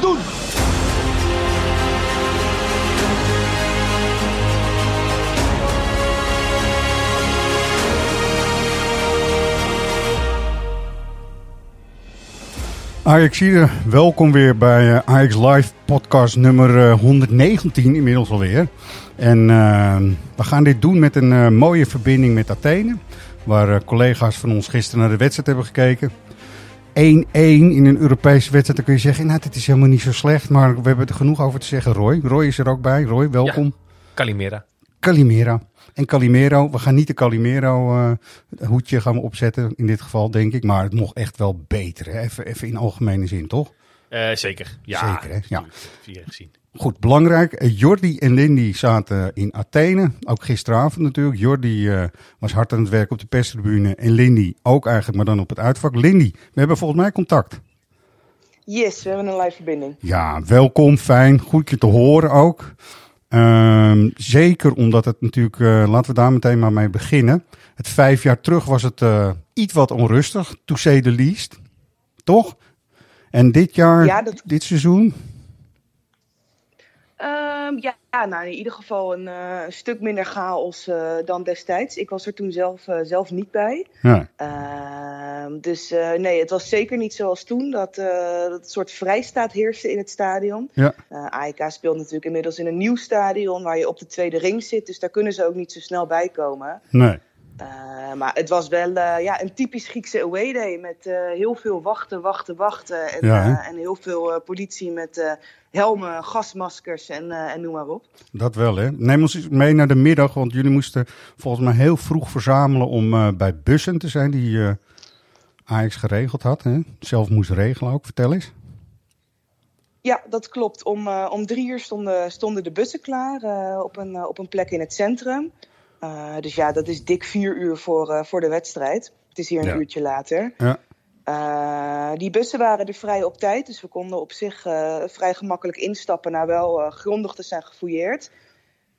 Je gewoon doen. Ajaxide, welkom weer bij eh, Ajax Live podcast nummer eh, 119 inmiddels alweer. En eh, we gaan dit doen met een eh, mooie verbinding met Athene. Waar eh, collega's van ons gisteren naar de wedstrijd hebben gekeken. 1-1 in een Europese wedstrijd, dan kun je zeggen, nou, dit is helemaal niet zo slecht. Maar we hebben er genoeg over te zeggen. Roy, Roy is er ook bij. Roy, welkom. Calimera. Calimera. En Calimero, we gaan niet de Calimero eh, hoedje gaan we opzetten in dit geval, denk ik. Maar het mocht echt wel beter, hè? Even, even in algemene zin, toch? Eh, zeker. Ja, Zeker, hè? Ja. Vier gezien. Goed, belangrijk. Eh, Jordi en Lindy zaten in Athene. Ook gisteravond natuurlijk. Jordi eh, was hard aan het werk op de perstribune. En Lindy ook eigenlijk, maar dan op het uitvak. Lindy, we hebben volgens mij contact. Yes, we hebben een live verbinding. Ja, welkom, fijn. Goed je te horen ook. Ehm, zeker omdat het natuurlijk, eh, laten we daar meteen maar mee beginnen. Het vijf jaar terug was het eh, iets wat onrustig, to say the least. Toch? En dit jaar, Ja, dat- dit seizoen, Ehm, ja, ja, nou in ieder geval een eh, stuk minder chaos eh, dan destijds. Ik was er toen zelf, eh, zelf niet bij. ja, Ehm, dus nee, het was zeker niet zoals toen dat, dat soort vrijstaat heerste in het stadion. ja, AEK speelt natuurlijk inmiddels in een nieuw stadion waar je op de tweede ring zit. Dus daar kunnen ze ook niet zo snel bij komen. nee. Eh, maar het was wel eh, ja, een typisch Griekse away day met eh, heel veel wachten, wachten, wachten. En, Ja, en heel veel politie met helmen, gasmaskers en, en noem maar op. Dat wel, hè? Neem ons mee naar de middag, want jullie moesten volgens mij heel vroeg verzamelen om bij bussen te zijn die Ajax geregeld had. Hè? Zelf moest regelen ook, vertel eens. Ja, dat klopt. Om, om drie uur stonden, stonden de bussen klaar op, een, op een plek in het centrum. Eh, dus ja, dat is dik vier uur voor, eh, voor de wedstrijd. Het is hier een Ja. uurtje later. Ja, Eh, die bussen waren er vrij op tijd, dus we konden op zich eh, vrij gemakkelijk instappen na wel eh, grondig te zijn gefouilleerd.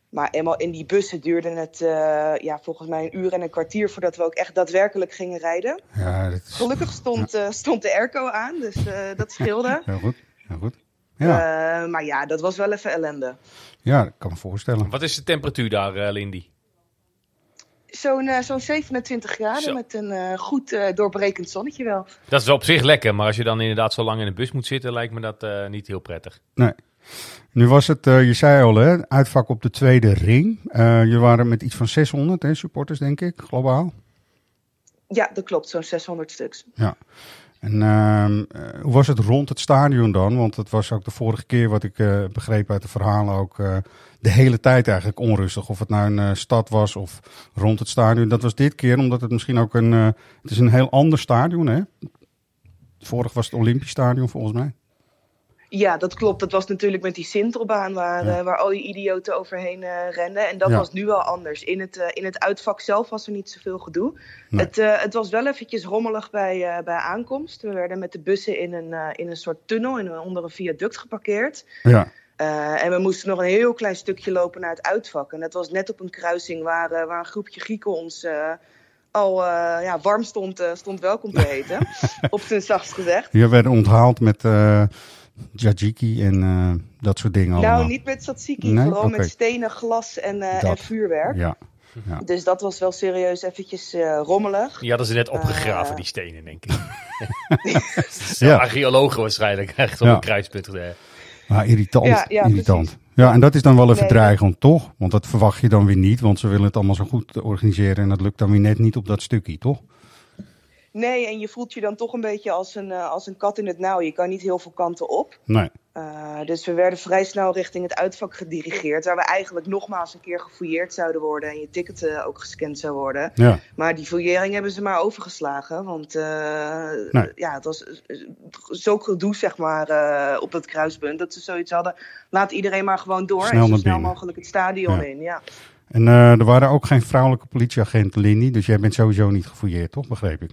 Maar eenmaal in die bussen duurde het eh, ja, volgens mij een uur en een kwartier voordat we ook echt daadwerkelijk gingen rijden. ja dat is Gelukkig stond, eh, stond de airco aan, dus eh, dat scheelde. heel goed. Heel goed. Ja, Eh, maar ja, dat was wel even ellende. ja, dat kan me voorstellen. Wat is de temperatuur daar, eh, Lindy? Zo'n eh, zo'n 27 graden Zo. met een eh, goed eh, doorbrekend zonnetje wel. Dat is op zich lekker, maar als je dan inderdaad zo lang in de bus moet zitten, lijkt me dat eh, niet heel prettig. Nee. Nu was het, eh, je zei al, hè, uitvak op de tweede ring. Eh jullie waren met iets van 600 hè, supporters, denk ik, globaal. Ja, dat klopt, zo'n 600 stuks. Ja. En ehm, eh, hoe was het rond het stadion dan? Want het was ook de vorige keer wat ik eh, begreep uit de verhalen ook eh, de hele tijd eigenlijk onrustig. Of het nou een eh, stad was of rond het stadion. Dat was dit keer omdat het misschien ook een... eh, het is een heel ander stadion hè? Vorig was het Olympisch stadion volgens mij. Ja, dat klopt. Dat was natuurlijk met die Sintelbaan waar, Ja. eh, waar al die idioten overheen renden. En dat Ja. was nu wel anders. In het, in het uitvak zelf was er niet zoveel gedoe. Nee. Het, het was wel eventjes rommelig bij, bij aankomst. We werden met de bussen in een, in een soort tunnel in onder een viaduct geparkeerd. Ja, Eh, en we moesten nog een heel klein stukje lopen naar het uitvak. En dat was net op een kruising waar, eh, waar een groepje Grieken ons eh, al eh, ja, warm stond, eh, stond welkom te heten. op zijn zachtst gezegd. hier werden onthaald met eh Jajiki en eh, dat soort dingen allemaal. Nou, niet met tzatziki, Nee? vooral met stenen, glas en, eh, Dat. en vuurwerk. Ja, ja. Dus dat was wel serieus eventjes eh, rommelig. Die hadden ze net opgegraven, die stenen, denk ik. Ja. Archeologen waarschijnlijk, echt op Ja. een kruispunt. Maar irritant, Ja, ja, irritant. precies. Ja, en dat is dan wel even Nee, dreigend, toch? Want dat verwacht je dan weer niet, want ze willen het allemaal zo goed organiseren en dat lukt dan weer net niet op dat stukje, toch? Nee, en je voelt je dan toch een beetje als een, uh, als een kat in het nauw. Je kan niet heel veel kanten op. Nee. Uh, dus we werden vrij snel richting het uitvak gedirigeerd. Waar we eigenlijk nogmaals een keer gefouilleerd zouden worden. En je ticket uh, ook gescand zou worden. Ja. Maar die fouillering hebben ze maar overgeslagen. Want Nee. ja, het was zo gedoe zeg maar op dat kruispunt. Dat ze zoiets hadden. Laat iedereen maar gewoon door. Snel en zo snel binnen. mogelijk het stadion Ja. in. Ja. En eh, er waren ook geen vrouwelijke politieagenten, Lindy. Dus jij bent sowieso niet gefouilleerd, toch? Begreep ik.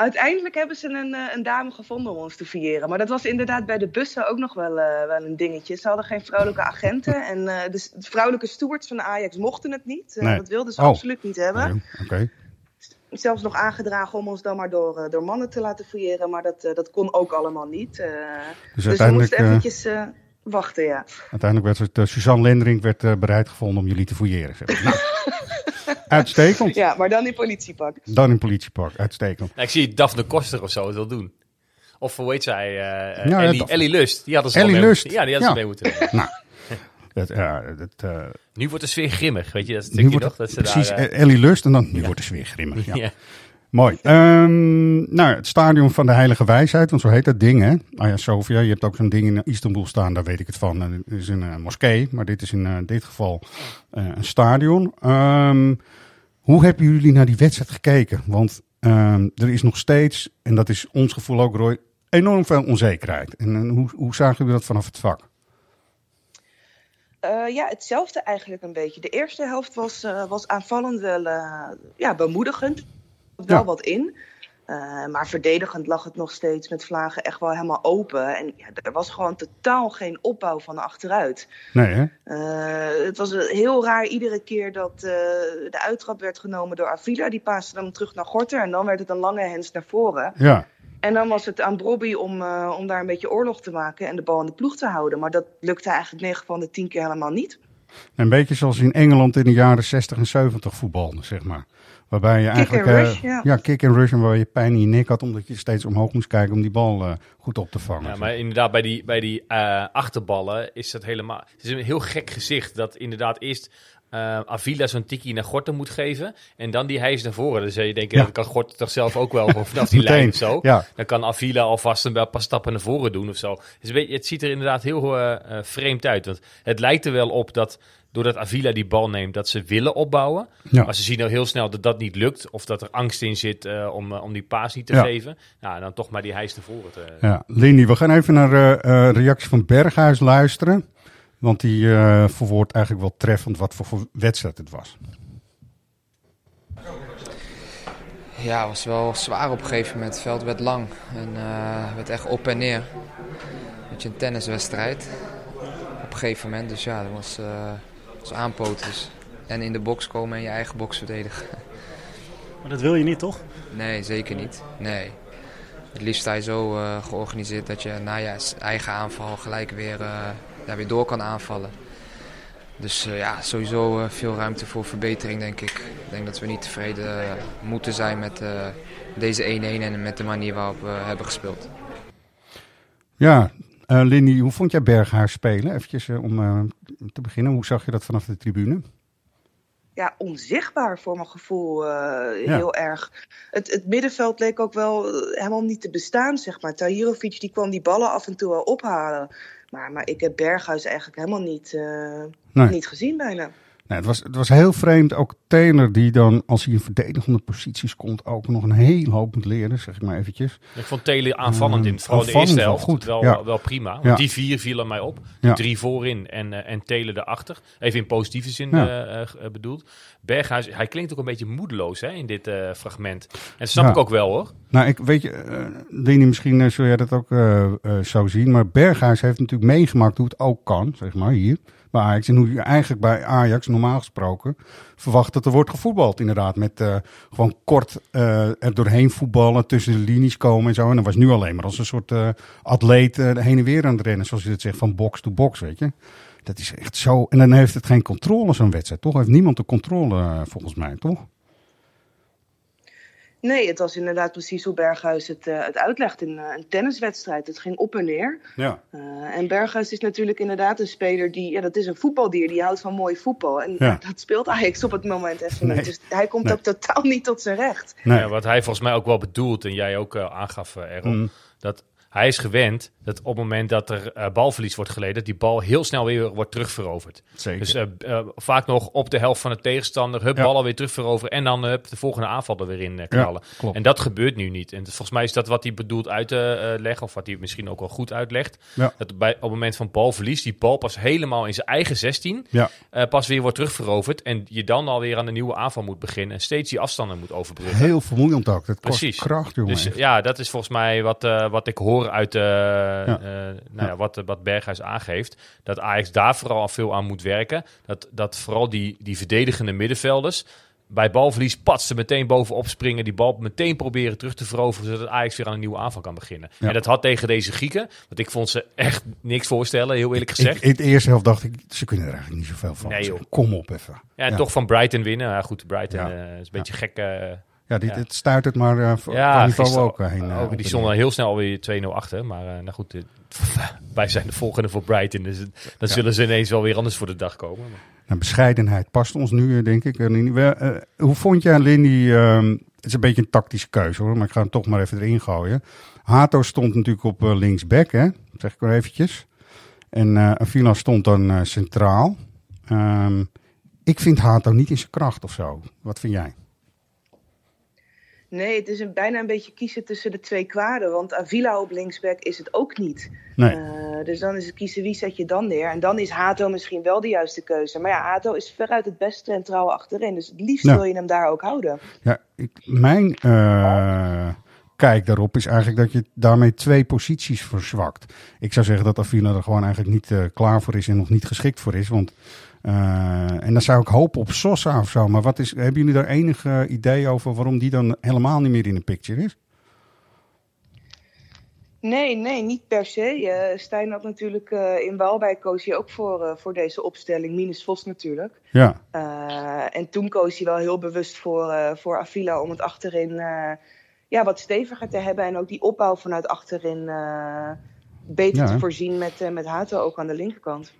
Uiteindelijk hebben ze een, eh, een dame gevonden om ons te fouilleren. Maar dat was inderdaad bij de bussen ook nog wel, eh, wel een dingetje. Ze hadden geen vrouwelijke agenten. En eh, de, vrouwelijke stewards van de Ajax mochten het niet. Nee. Dat wilden ze Oh. absoluut niet hebben. Nee, Oké. Zelfs nog aangedragen om ons dan maar door, door mannen te laten fouilleren. Maar dat, dat kon ook allemaal niet. Eh, dus we uiteindelijk, moesten eventjes wachten, ja. Uiteindelijk werd het, eh, Suzanne Lendering werd eh, bereid gevonden om jullie te fouilleren. Zeg maar. nou, uitstekend. Ja, maar dan in politiepak. Dan in politiepark, uitstekend. Nou, ik zie Daphne Koster of zo het wil doen. Of hoe heet zij? Ja, Ellie, Daphne. Ellie Lust. Die hadden ze Ellie wel mee Lust. moeten- Ja, die hadden Ja. ze mee moeten doen. Nou, dat, ja, dat, Nu wordt de sfeer grimmig, weet je, dat nu wordt nog. Dat ze precies, daar, eh, Ellie Lust en dan, nu wordt de sfeer grimmig. Ja. Mooi. Ehm, nou, het stadion van de Heilige Wijsheid, want zo heet dat ding, hè? Ah ja, Sofia, je hebt ook zo'n ding in Istanbul staan, daar weet ik het van. Het is een eh, moskee, maar dit is in eh, dit geval eh, een stadion. Ehm, hoe hebben jullie naar die wedstrijd gekeken? Want ehm, er is nog steeds, en dat is ons gevoel ook, Roy, enorm veel onzekerheid. En, eh, hoe, hoe zagen jullie dat vanaf het vak? Eh, ja, hetzelfde eigenlijk een beetje. De eerste helft was, eh, was aanvallend wel eh, ja, bemoedigend. Wel Ja. wat in. Eh, maar verdedigend lag het nog steeds met vlagen echt wel helemaal open. En ja, er was gewoon totaal geen opbouw van achteruit. Nee, hè? Eh, het was heel raar iedere keer dat eh, de uittrap werd genomen door Avila. Die paaste dan terug naar Gorter en dan werd het een lange hens naar voren. Ja. En dan was het aan Bobby om, om daar een beetje oorlog te maken en de bal in de ploeg te houden. Maar dat lukte eigenlijk 9 van de 10 keer helemaal niet. Een beetje zoals in Engeland in de jaren 60 en 70 voetbalde, zeg maar. Waarbij je eigenlijk. and eh, ja. kick and rush. En waar je pijn in je nek had, omdat je steeds omhoog moest kijken om die bal eh, goed op te vangen. Ja, maar inderdaad, bij die, bij die eh, achterballen is dat helemaal... Het is een heel gek gezicht dat inderdaad eerst eh, Avila zo'n tikkie naar Gorten moet geven. En dan die hijs naar voren. Dan zou je denken, Ja. dat kan Gorten toch zelf ook wel vanaf die lijn of zo. ja. Dan kan Avila alvast een paar stappen naar voren doen of zo. Dus het ziet er inderdaad heel vreemd uit. Want het lijkt er wel op dat doordat Avila die bal neemt, dat ze willen opbouwen. Ja. Maar ze zien al heel snel dat dat niet lukt. Of dat er angst in zit eh, om, eh, om die paas niet te Ja. geven. Nou, en dan toch maar die hijs naar voren te... Ja, Lindy, we gaan even naar de eh, reactie van Berghuis luisteren. Want die eh verwoordt eigenlijk wel treffend wat voor, voor wedstrijd het was. Ja, het was wel zwaar op een gegeven moment. Het veld werd lang en eh werd echt op en neer. Beetje een tenniswedstrijd op een gegeven moment. Dus ja, dat was, eh was aanpoten. Dus. En in de box komen en je eigen box verdedigen. Maar dat wil je niet, toch? Nee, zeker niet. Nee. Het liefst sta je zo eh, georganiseerd dat je na je eigen aanval gelijk weer, eh, ja, weer door kan aanvallen. Dus eh, ja, sowieso eh, veel ruimte voor verbetering, denk ik. Ik denk dat we niet tevreden eh, moeten zijn met eh, deze 1-1 en met de manier waarop we hebben gespeeld. Ja, eh Lindy, hoe vond jij Berghuis spelen? Eventjes eh, om eh, te beginnen. Hoe zag je dat vanaf de tribune? ja, onzichtbaar voor mijn gevoel. Ja. Heel erg. Het, het middenveld leek ook wel helemaal niet te bestaan, zeg maar. Tahirovic die kwam die ballen af en toe wel ophalen. Maar, maar ik heb Berghuis eigenlijk helemaal niet, Nee. niet gezien bijna. Nee, het, was, het was heel vreemd. Ook Taylor, die dan als hij in verdedigende posities komt, ook nog een hele hoop moet leren, zeg ik maar eventjes. Ik vond Telen aanvallend in, vooral de eerste wel helft, goed, wel, ja. wel prima. Want Ja. die vier vielen mij op. Ja. Drie voorin en, eh, en Telen erachter. Even in positieve zin eh, eh, bedoeld. Berghuis, hij klinkt ook een beetje moedeloos hè, in dit fragment. En dat snap ik ook wel hoor. Nou, ik weet je, Lindy, misschien zul jij dat ook eh, eh, zo zien. Maar Berghuis heeft natuurlijk meegemaakt hoe het ook kan, zeg maar, hier bij Ajax. En hoe je eigenlijk bij Ajax normaal gesproken verwacht dat er wordt gevoetbald. Inderdaad, met eh, gewoon kort eh, er doorheen voetballen, tussen de linies komen en zo. En dat was nu alleen maar als een soort eh, atleet heen en weer aan het rennen, zoals je het zegt, van box to box, weet je. Dat is echt zo. En dan heeft het geen controle, zo'n wedstrijd, toch? Heeft niemand de controle, volgens mij, toch? Nee, het was inderdaad precies hoe Berghuis het, uh, het uitlegt in uh, een tenniswedstrijd. Het ging op en neer. Ja. Uh, en Berghuis is natuurlijk inderdaad een speler die, ja, dat is een voetbaldier, die houdt van mooi voetbal. En Ja. dat speelt Ajax op het moment even Nee. niet. Dus hij komt Nee. ook totaal niet tot zijn recht. Nee. Ja, wat hij volgens mij ook wel bedoelt, en jij ook eh, aangaf, eh, Errol, Mm. dat hij is gewend dat op het moment dat er eh, balverlies wordt geleden, dat die bal heel snel weer wordt terugveroverd. Zeker. Dus eh, eh, vaak nog op de helft van de tegenstander, hup, Ja. bal alweer terugveroveren en dan hup, de volgende aanval er weer in knallen. En dat gebeurt nu niet. En volgens mij is dat wat hij bedoelt uit te leggen, of wat hij misschien ook wel goed uitlegt. Ja. Dat bij, op het moment van balverlies, die bal pas helemaal in zijn eigen 16 Ja. eh, pas weer wordt terugveroverd. En je dan alweer aan een nieuwe aanval moet beginnen en steeds die afstanden moet overbruggen. Heel vermoeiend ook. Dat kost Precies. kracht, jongen. Dus ja, dat is volgens mij wat, wat ik hoor uit eh, eh, nou ja, wat, wat Berghuis aangeeft. Dat Ajax daar vooral veel aan moet werken. Dat, dat vooral die, die verdedigende middenvelders bij balverlies patsen meteen bovenop springen. Die bal meteen proberen terug te veroveren. Zodat Ajax weer aan een nieuwe aanval kan beginnen. Ja. En dat had tegen deze Grieken. Want ik vond ze echt niks voorstellen, heel eerlijk gezegd. Ik, in het eerste helft dacht ik, ze kunnen er eigenlijk niet zoveel van. Nee, joh. Kom op even. ja, en ja. toch van Brighton winnen. Ja, goed, Brighton Ja. eh, is een beetje gek. eh, Ja, dit, Ja. het stuit het maar uh, Ja, niveau ook heen. ook, die en stonden heel snel alweer 2-0 achter. Maar eh, nou goed, eh, wij zijn de volgende voor Brighton. Dus dan zullen ze ineens wel weer anders voor de dag komen. Nou, bescheidenheid past ons nu, denk ik. We, hoe vond jij, Lindy? ehm, het is een beetje een tactische keuze hoor, maar ik ga hem toch maar even erin gooien. Hato stond natuurlijk op linksback, hè? zeg ik maar eventjes. En eh Avila stond dan centraal. Ehm, ik vind Hato niet in zijn kracht of zo. Wat vind jij? Nee, het is een, bijna een beetje kiezen tussen de twee kwaden. Want Avila op linksback is het ook niet. Nee. Eh, dus dan is het kiezen wie zet je dan neer. En dan is Hato misschien wel de juiste keuze. Maar ja, Hato is veruit het best centraal achterin. Dus het liefst wil je hem daar ook houden. Ja, ik, mijn eh, kijk daarop is eigenlijk dat je daarmee twee posities verzwakt. Ik zou zeggen dat Avila er gewoon eigenlijk niet eh, klaar voor is en nog niet geschikt voor is. Want, en dan zou ik hopen op Sosa of zo. Maar wat is, hebben jullie daar enig eh, idee over waarom die dan helemaal niet meer in de picture is? Nee, nee, niet per se. Eh Stijn had natuurlijk eh, in Waalwijk koos hij ook voor, eh, voor deze opstelling. Minus Vos natuurlijk. Ja, Eh, en toen koos hij wel heel bewust voor, eh, voor Avila om het achterin eh, ja, wat steviger te hebben. En ook die opbouw vanuit achterin eh, beter Ja, te voorzien met, eh, met Hato ook aan de linkerkant.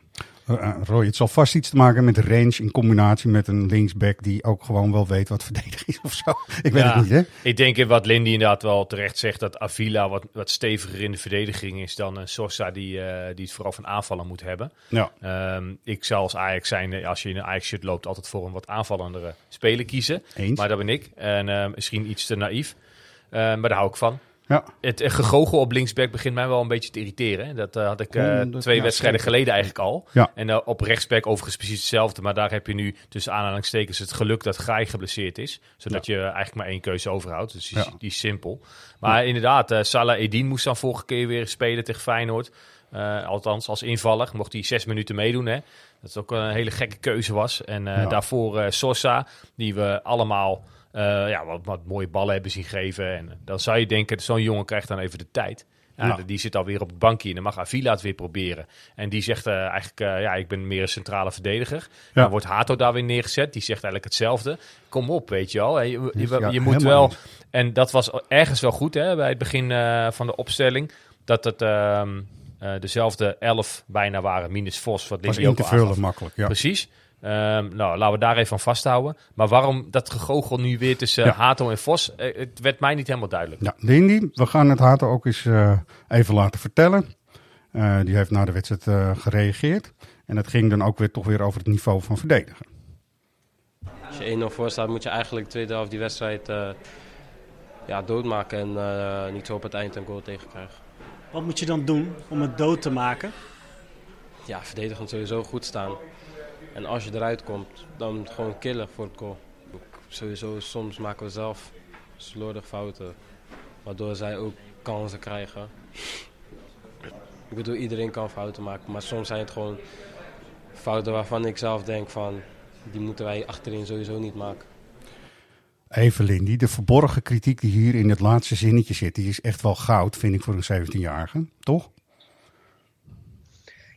Eh, eh, Roy, het zal vast iets te maken met range in combinatie met een linksback die ook gewoon wel weet wat verdedigen is of zo. Ik weet Ja. het niet, hè? Ik denk in wat Lindy inderdaad wel terecht zegt, dat Avila wat, wat steviger in de verdediging is dan een Sosa die, eh, die het vooral van aanvallen moet hebben. Ja. Ehm, ik zou als Ajax zijn, eh, als je in een Ajax-shirt loopt, altijd voor een wat aanvallendere speler kiezen. Eens. Maar dat ben ik. En eh, misschien iets te naïef. Eh, maar daar hou ik van. Ja. Het gegogel op linksback begint mij wel een beetje te irriteren. Dat eh, had ik eh, Oh, dat- twee ja, wedstrijden zeker. geleden eigenlijk al. Ja. En eh, op rechtsback overigens precies hetzelfde. Maar daar heb je nu tussen aanhalingstekens het geluk dat Gaai geblesseerd is. Zodat je eigenlijk maar één keuze overhoudt. Dus die, die is simpel. Maar inderdaad, Salah Edin moest dan vorige keer weer spelen tegen Feyenoord. Althans, als invaller mocht hij zes minuten meedoen. Hè? Dat ook een hele gekke keuze was. En eh, Ja. daarvoor eh, Sosa, die we allemaal eh, ja, wat, wat mooie ballen hebben zien geven. En dan zou je denken, zo'n jongen krijgt dan even de tijd. Ja. Die zit alweer op het bankje en dan mag Avila het weer proberen. En die zegt eigenlijk, ja, ik ben meer een centrale verdediger. Ja. Dan wordt Hato daar weer neergezet. Die zegt eigenlijk hetzelfde. Kom op, weet je wel. Je, je, je, Ja, je moet wel... En dat was ergens wel goed hè, bij het begin van de opstelling. Dat het ehm, eh, dezelfde elf bijna waren, minus Vos. Wat Was in te vullen makkelijk. Ja. Precies. Ehm, nou, laten we daar even van vasthouden. Maar waarom dat gegogel nu weer tussen Ja. Hato en Vos? Eh, het werd mij niet helemaal duidelijk. Ja, Lindy, we gaan het Hato ook eens eh, even laten vertellen. Eh, die heeft na de wedstrijd eh, gereageerd. En het ging dan ook weer toch weer over het niveau van verdedigen. Als je 1-0 voor staat, moet je eigenlijk de tweede helft die wedstrijd eh, ja, doodmaken en eh, niet zo op het eind een goal tegenkrijgen. Wat moet je dan doen om het dood te maken? Ja, verdedigend sowieso goed staan. En als je eruit komt, dan gewoon killen voor het goal. Sowieso, soms maken we zelf slordig fouten, waardoor zij ook kansen krijgen. Ik bedoel, iedereen kan fouten maken, maar soms zijn het gewoon fouten waarvan ik zelf denk van, die moeten wij achterin sowieso niet maken. Even Lindy, de verborgen kritiek die hier in het laatste zinnetje zit, die is echt wel goud, vind ik, voor een 17-jarige. Toch?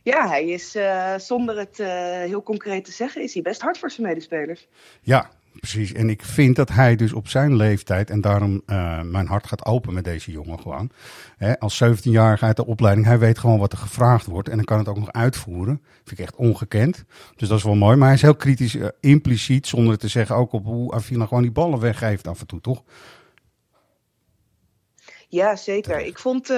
Ja, hij is, eh, zonder het eh, heel concreet te zeggen, is hij best hard voor zijn medespelers. Ja, precies. En ik vind dat hij dus op zijn leeftijd, en daarom uh, mijn hart gaat open met deze jongen gewoon. Hè, als 17-jarige uit de opleiding, hij weet gewoon wat er gevraagd wordt en dan kan het ook nog uitvoeren. Vind ik echt ongekend. Dus dat is wel mooi. Maar hij is heel kritisch, uh, impliciet, zonder te zeggen ook op hoe Avila gewoon die ballen weggeeft af en toe, toch? Ja, zeker. Ik vond uh,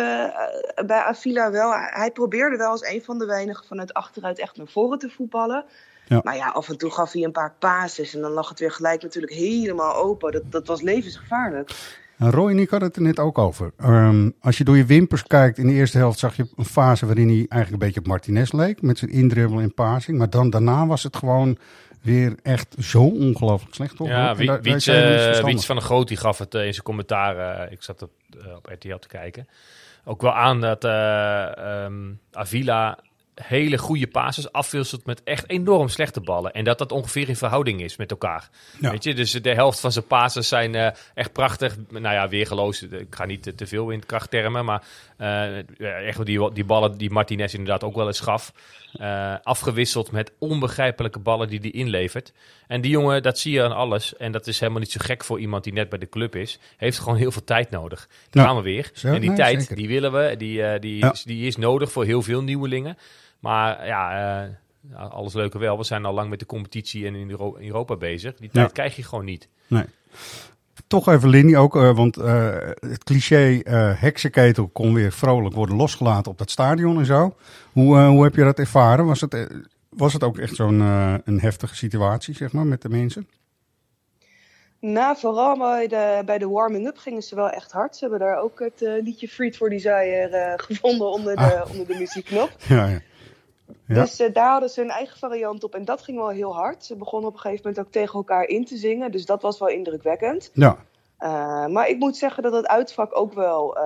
bij Avila wel, hij probeerde wel als een van de weinigen vanuit achteruit echt naar voren te voetballen. Ja. Maar ja, af en toe gaf hij een paar pases en dan lag het weer gelijk natuurlijk helemaal open. Dat, dat was levensgevaarlijk. Roy en ik hadden het er net ook over. Um, als je door je wimpers kijkt, in de eerste helft zag je een fase waarin hij eigenlijk een beetje op Martinez leek. Met zijn indribbel en passing. Maar dan daarna was het gewoon weer echt zo ongelooflijk slecht. Toch? Ja, Wiets uh, van de Groot die gaf het uh, in zijn commentaar. Uh, ik zat op, op RTL te kijken. Ook wel aan dat um, Avila hele goede passes afwisselt met echt enorm slechte ballen. En dat dat ongeveer in verhouding is met elkaar. Ja. Weet je, dus de helft van zijn passes zijn uh, echt prachtig. Nou ja, weergeloos. Ik ga niet te veel in krachttermen, maar uh, echt die, die ballen die Martinez inderdaad ook wel eens gaf. Uh, afgewisseld met onbegrijpelijke ballen die hij inlevert. En die jongen, dat zie je aan alles. En dat is helemaal niet zo gek voor iemand die net bij de club is. Heeft gewoon heel veel tijd nodig. Daar gaan we weer. En die nee, tijd, zeker. die willen we. Die, die, ja. die is nodig voor heel veel nieuwelingen. Maar ja, uh, alles leuke wel. We zijn al lang met de competitie en in Euro Europa bezig. Die tijd ja. krijg je gewoon niet. Nee. Toch even Lindy ook, uh, want uh, het cliché heksenketel kon weer vrolijk worden losgelaten op dat stadion en zo. Hoe, hoe heb je dat ervaren? Was het, was het ook echt zo'n een heftige situatie, zeg maar, met de mensen? Nou, vooral bij de, bij de warming-up gingen ze wel echt hard. Ze hebben daar ook het liedje Freed for Desire gevonden onder de, ah. onder de muziekknop. Ja, ja. Ja. Dus uh, daar hadden ze een eigen variant op en dat ging wel heel hard. Ze begonnen op een gegeven moment ook tegen elkaar in te zingen, dus dat was wel indrukwekkend. Ja. Uh, maar ik moet zeggen dat het uitvak ook wel uh,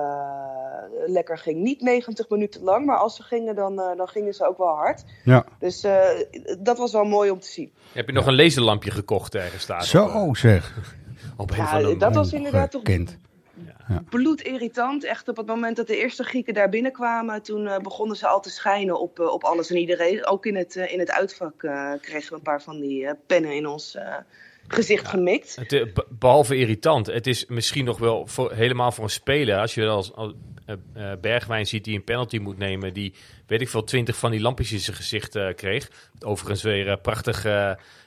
lekker ging. Niet 90 minuten lang, maar als ze gingen, dan, dan gingen ze ook wel hard. Ja. Dus dat was wel mooi om te zien. Heb je nog een laserlampje gekocht ergens staan? Zo op, zeg. Op een ja, van de dat was inderdaad toch kind. Ja. bloedirritant. Echt op het moment dat de eerste Grieken daar binnenkwamen, toen uh, begonnen ze al te schijnen op, uh, op alles en iedereen. Ook in het, uh, in het uitvak kregen we een paar van die pennen in ons gezicht ja, gemikt. Het, behalve irritant, het is misschien nog wel voor, helemaal voor een speler. Als je als, als Bergwijn ziet die een penalty moet nemen, die weet ik veel, twintig van die lampjes in zijn gezicht kreeg. Overigens weer prachtig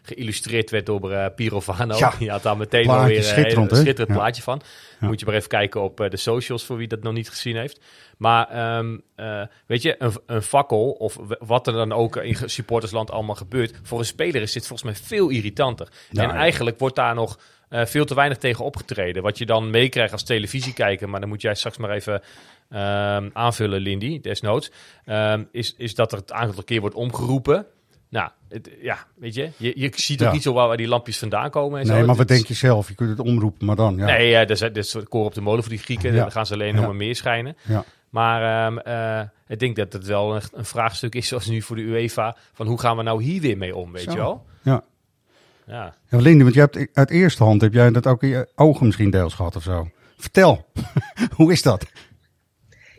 geïllustreerd werd door uh, Pirovano. Ja, Die had daar meteen alweer een schitterend, schitterend ja. plaatje van. Ja. Moet je maar even kijken op uh, de socials voor wie dat nog niet gezien heeft. Maar um, uh, weet je, een, een, fakkel of wat er dan ook in supportersland allemaal gebeurt. Voor een speler is dit volgens mij veel irritanter. en eigenlijk wordt daar nog uh, veel te weinig tegen opgetreden. Wat je dan meekrijgt als televisiekijker, maar dan moet jij straks maar even um, aanvullen, Lindy, desnoods. Um, is, is dat er het aantal keer wordt omgeroepen. Nou, het, ja, weet je, je, je ziet ook ja. niet zo waar, waar die lampjes vandaan komen. En nee, zo. maar wat denk je zelf? Je kunt het omroepen, maar dan. Ja. Nee, ja, dat is, dat is koor op de molen voor die Grieken. Ja. Dan gaan ze alleen nog maar meer schijnen. Ja. Maar um, uh, ik denk dat het wel een, een, vraagstuk is, zoals nu voor de UEFA, van hoe gaan we nou hier weer mee om, weet zo. je wel? Ja. Ja. ja Lindy, want je hebt uit eerste hand, heb jij dat ook in je ogen misschien deels gehad of zo? Vertel, hoe is dat?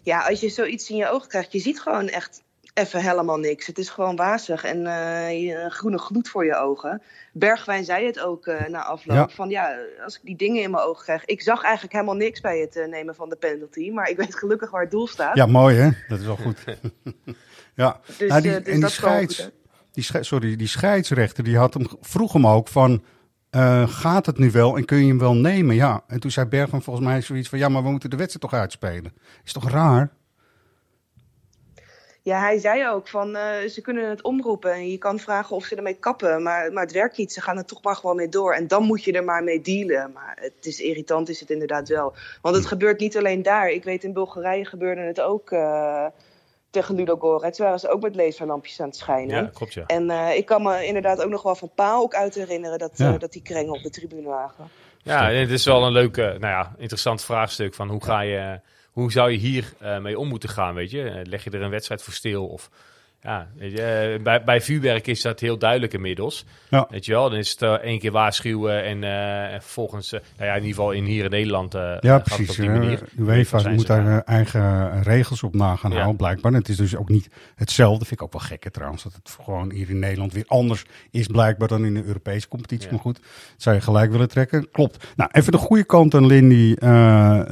Ja, als je zoiets in je ogen krijgt, je ziet gewoon echt even helemaal niks. Het is gewoon wazig en uh, een groene gloed voor je ogen. Bergwijn zei het ook uh, na afloop. Ja. Van ja, als ik die dingen in mijn ogen krijg. Ik zag eigenlijk helemaal niks bij het uh, nemen van de penalty. Maar ik weet gelukkig waar het doel staat. Ja, mooi hè? Dat is wel goed. ja. Dus, nou, die, uh, dus en die, scheids, die, scheids, sorry, die scheidsrechter die had hem, vroeg hem ook van... gaat het nu wel en kun je hem wel nemen? Ja. En toen zei Bergman volgens mij zoiets van... ja, maar we moeten de wedstrijd toch uitspelen. Is toch raar? Ja, hij zei ook van uh, ze kunnen het omroepen en je kan vragen of ze ermee kappen, maar, maar het werkt niet. Ze gaan er toch maar gewoon mee door en dan moet je er maar mee dealen. Maar het is irritant, is het inderdaad wel. Want het gebeurt niet alleen daar. Ik weet in Bulgarije gebeurde het ook uh, tegen Ludogorets. waren ze ook met laserlampjes aan het schijnen. Ja, klopt ja. En uh, ik kan me inderdaad ook nog wel van Pa ook uit herinneren dat, ja. dat die krengen op de tribune lagen. Ja, het is wel een leuk, nou ja, interessant vraagstuk van hoe ga je hoe zou je hier uh, mee om moeten gaan, weet je? Leg je er een wedstrijd voor stil of Ja, je, eh, bij, bij vuurwerk is dat heel duidelijk inmiddels. Ja. Weet je wel, dan is het eh, één keer waarschuwen en, eh, en vervolgens, eh, nou ja, in ieder geval in hier in Nederland Ja, gaat het precies. op die manier. UEFA moet daar eigen regels op na gaan Ja. houden, blijkbaar. En het is dus ook niet hetzelfde. Vind ik ook wel gekker trouwens. Dat het gewoon hier in Nederland weer anders is, blijkbaar, dan in de Europese competitie. Ja. Maar goed, dat zou je gelijk willen trekken. Klopt. Nou, even de goede kant aan Lindy.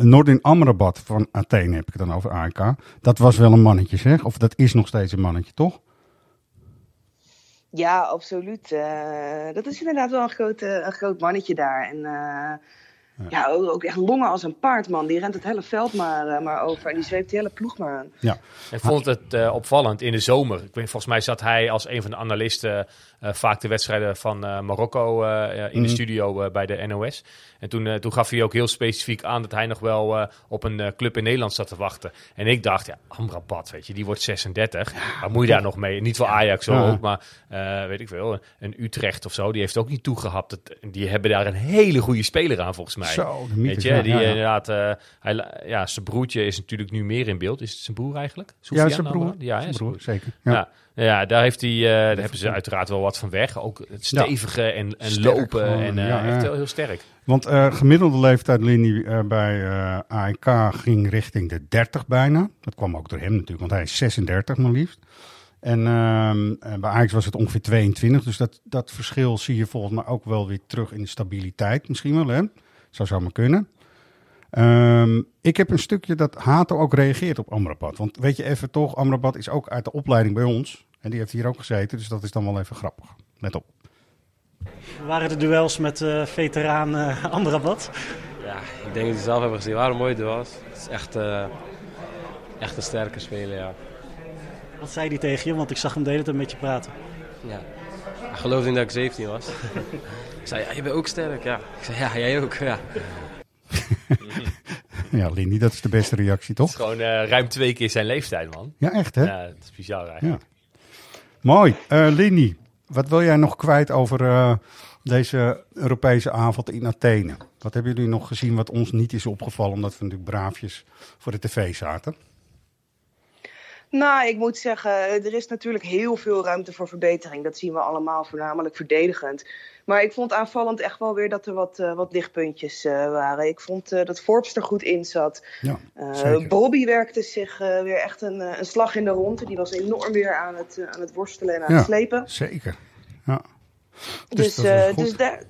Nordin Amrabat van Athene heb ik het dan over AEK. Dat was wel een mannetje, zeg. Of dat is nog steeds een mannetje, toch? Ja, absoluut. Eh, dat is inderdaad wel een groot, eh, een groot mannetje daar. En eh, ja, ook, ook echt longen als een paard, man. Die rent het hele veld maar, eh, maar over. En die zweept die hele ploeg maar aan. Ja. Ik vond het eh, opvallend in de zomer. Ik weet, volgens mij zat hij als een van de analisten vaak de wedstrijden van eh, Marokko eh, in Mhm. de studio eh, bij de NOS. En toen, eh, toen gaf hij ook heel specifiek aan dat hij nog wel eh, op een eh, club in Nederland zat te wachten. En ik dacht, ja, Amrabat, weet je, die wordt 36. Wat moet je daar nog mee? Niet voor Ajax Ja. ook, maar eh, weet ik veel, een Utrecht of zo, die heeft ook niet toegehapt. Die hebben daar een hele goede speler aan, volgens mij. Zo, Weet je, ja, die ja, ja. inderdaad, eh, hij, ja, zijn broertje is natuurlijk nu meer in beeld. Is het zijn broer eigenlijk? Ja, Soufiane zijn broer. Ja, Zijn zijn broer, zeker. Ja. Ja. Ja, daar, heeft hij, eh, daar hebben ze uiteraard wel wat van weg. Ook het stevige en, en Sterk lopen gewoon, en eh, ja, echt heel, heel sterk. Want eh, gemiddelde leeftijd Lindy eh, bij AEK ging richting de 30 bijna. Dat kwam ook door hem natuurlijk, want hij is 36 maar liefst. En ehm, eh, bij Ajax was het ongeveer 22. Dus dat, dat verschil zie je volgens mij ook wel weer terug in de stabiliteit misschien wel. Hè? Zou zomaar kunnen. Ehm, ik heb een stukje dat Hato ook reageert op Amrabat. Want weet je even toch, Amrabat is ook uit de opleiding bij ons. En die heeft hier ook gezeten, dus dat is dan wel even grappig. Let op. Waren de duels met eh veteraan eh Amrabat? Ja, ik denk dat je zelf hebben gezien. Waren mooie duels. Het is echt, eh, echt een sterke speler, ja. Wat zei hij tegen je? Want ik zag hem de hele tijd met je praten. ja. Hij geloofde niet dat ik 17 was. ik zei, ja, je bent ook sterk, ja. Ik zei, ja, jij ook, ja. Ja, Lindy, dat is de beste reactie, Het toch? is gewoon eh, ruim twee keer zijn leeftijd, man. Ja, echt hè? Ja, het is bizar eigenlijk. Ja. Mooi. Eh Lindy, wat wil jij nog kwijt over eh, deze Europese avond in Athene? Wat hebben jullie nog gezien wat ons niet is opgevallen, omdat we natuurlijk braafjes voor de tv zaten? Nou, ik moet zeggen, er is natuurlijk heel veel ruimte voor verbetering. Dat zien we allemaal, voornamelijk verdedigend. Maar ik vond aanvallend echt wel weer dat er wat, eh, wat lichtpuntjes eh, waren. Ik vond eh, dat Forbes er goed in zat. Ja. Bobby werkte zich weer echt een, een slag in de ronde. Die was enorm weer aan het, aan het worstelen en aan Ja, het slepen. Zeker. Ja. Dus Dus, dus daar,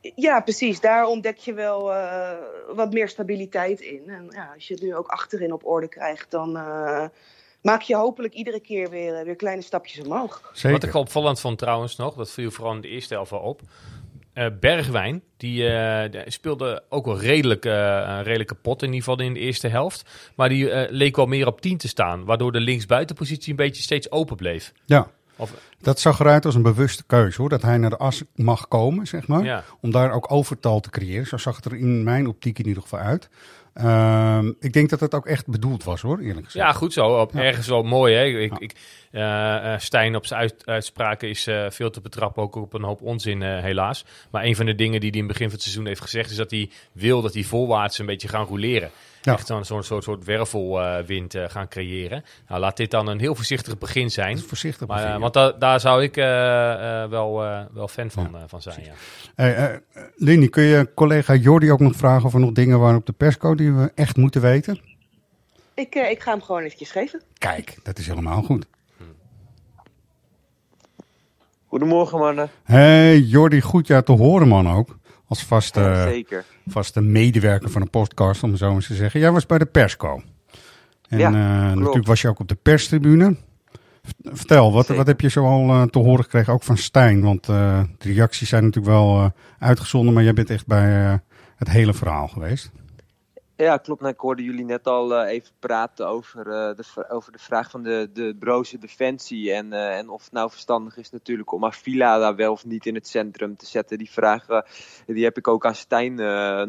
ja, precies. Daar ontdek je wel wat meer stabiliteit in. En ja, als je het nu ook achterin op orde krijgt, dan maak je hopelijk iedere keer weer, eh, weer kleine stapjes omhoog. Zeker. Wat ik opvallend vond trouwens nog, dat viel vooral in de eerste helft wel op. Eh, Bergwijn, die, eh, speelde ook wel redelijk, eh, een redelijke pot in ieder geval in de eerste helft. Maar die eh, leek wel meer op 10 te staan, waardoor de linksbuitenpositie een beetje steeds open bleef. Ja, Of, dat zag eruit als een bewuste keuze hoor. Dat hij naar de as mag komen, zeg maar. Ja. Om daar ook overtal te creëren. Zo zag het er in mijn optiek in ieder geval uit. Ehm, ik denk dat het ook echt bedoeld was hoor, eerlijk gezegd. ja, goed zo. Op, Ja. Ergens wel mooi. Hè? Ik, Ja. ik, eh, eh, Stijn op zijn uit- uitspraken is eh, veel te betrappen, ook op een hoop onzin helaas. Maar een van de dingen die hij in het begin van het seizoen heeft gezegd, is dat hij wil dat die voorwaarts een beetje gaan roleren. Ja. Echt zo'n soort, soort, soort wervelwind eh, gaan creëren. Nou, laat dit dan een heel voorzichtig begin zijn. Voorzichtig. Maar, eh, begin, ja. want da- daar zou ik eh, eh, wel, eh, wel fan van, eh, van zijn. Ja. Hey, eh, Lindy, kun je collega Jordi ook nog vragen of er nog dingen waren op de persco die we echt moeten weten? Ik, eh, ik ga hem gewoon eventjes geven. Kijk, dat is helemaal goed. Goedemorgen mannen. Hey Jordi, goed jou te horen man ook. Als vaste, Ja, zeker. vaste medewerker van een podcast, om het zo eens te zeggen. Jij was bij de persco. En Ja, eh, natuurlijk was je ook op de perstribune. Vertel, wat, Zeker. wat heb je zo al eh, te horen gekregen, ook van Stijn? Want eh, de reacties zijn natuurlijk wel uitgezonden, maar jij bent echt bij het hele verhaal geweest. Ja, klopt. Nou, ik hoorde jullie net al eh, even praten over, eh, de, over de vraag van de, de broze defensie. En, eh, en of het nou verstandig is natuurlijk om Avila daar wel of niet in het centrum te zetten. Die vraag die heb ik ook aan Stijn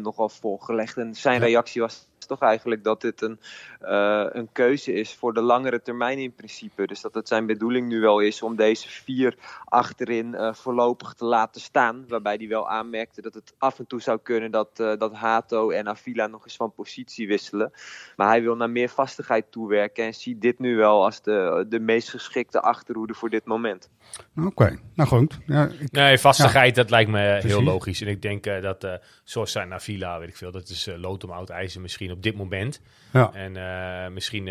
nogal voorgelegd. En zijn reactie was is toch eigenlijk dat dit een, uh, een keuze is voor de langere termijn in principe. Dus dat het zijn bedoeling nu wel is om deze vier achterin uh, voorlopig te laten staan. Waarbij hij wel aanmerkte dat het af en toe zou kunnen dat, uh, dat Hato en Avila nog eens van positie wisselen. Maar hij wil naar meer vastigheid toewerken en ziet dit nu wel als de, de meest geschikte achterhoede voor dit moment. Oké, okay. nou goed. Ja, ik, nee, vastigheid, ja. dat lijkt me Precies. heel logisch. En ik denk uh, dat, uh, zoals zijn Avila, weet ik veel, dat is uh, lood om oud ijzer misschien op dit moment. Ja. En misschien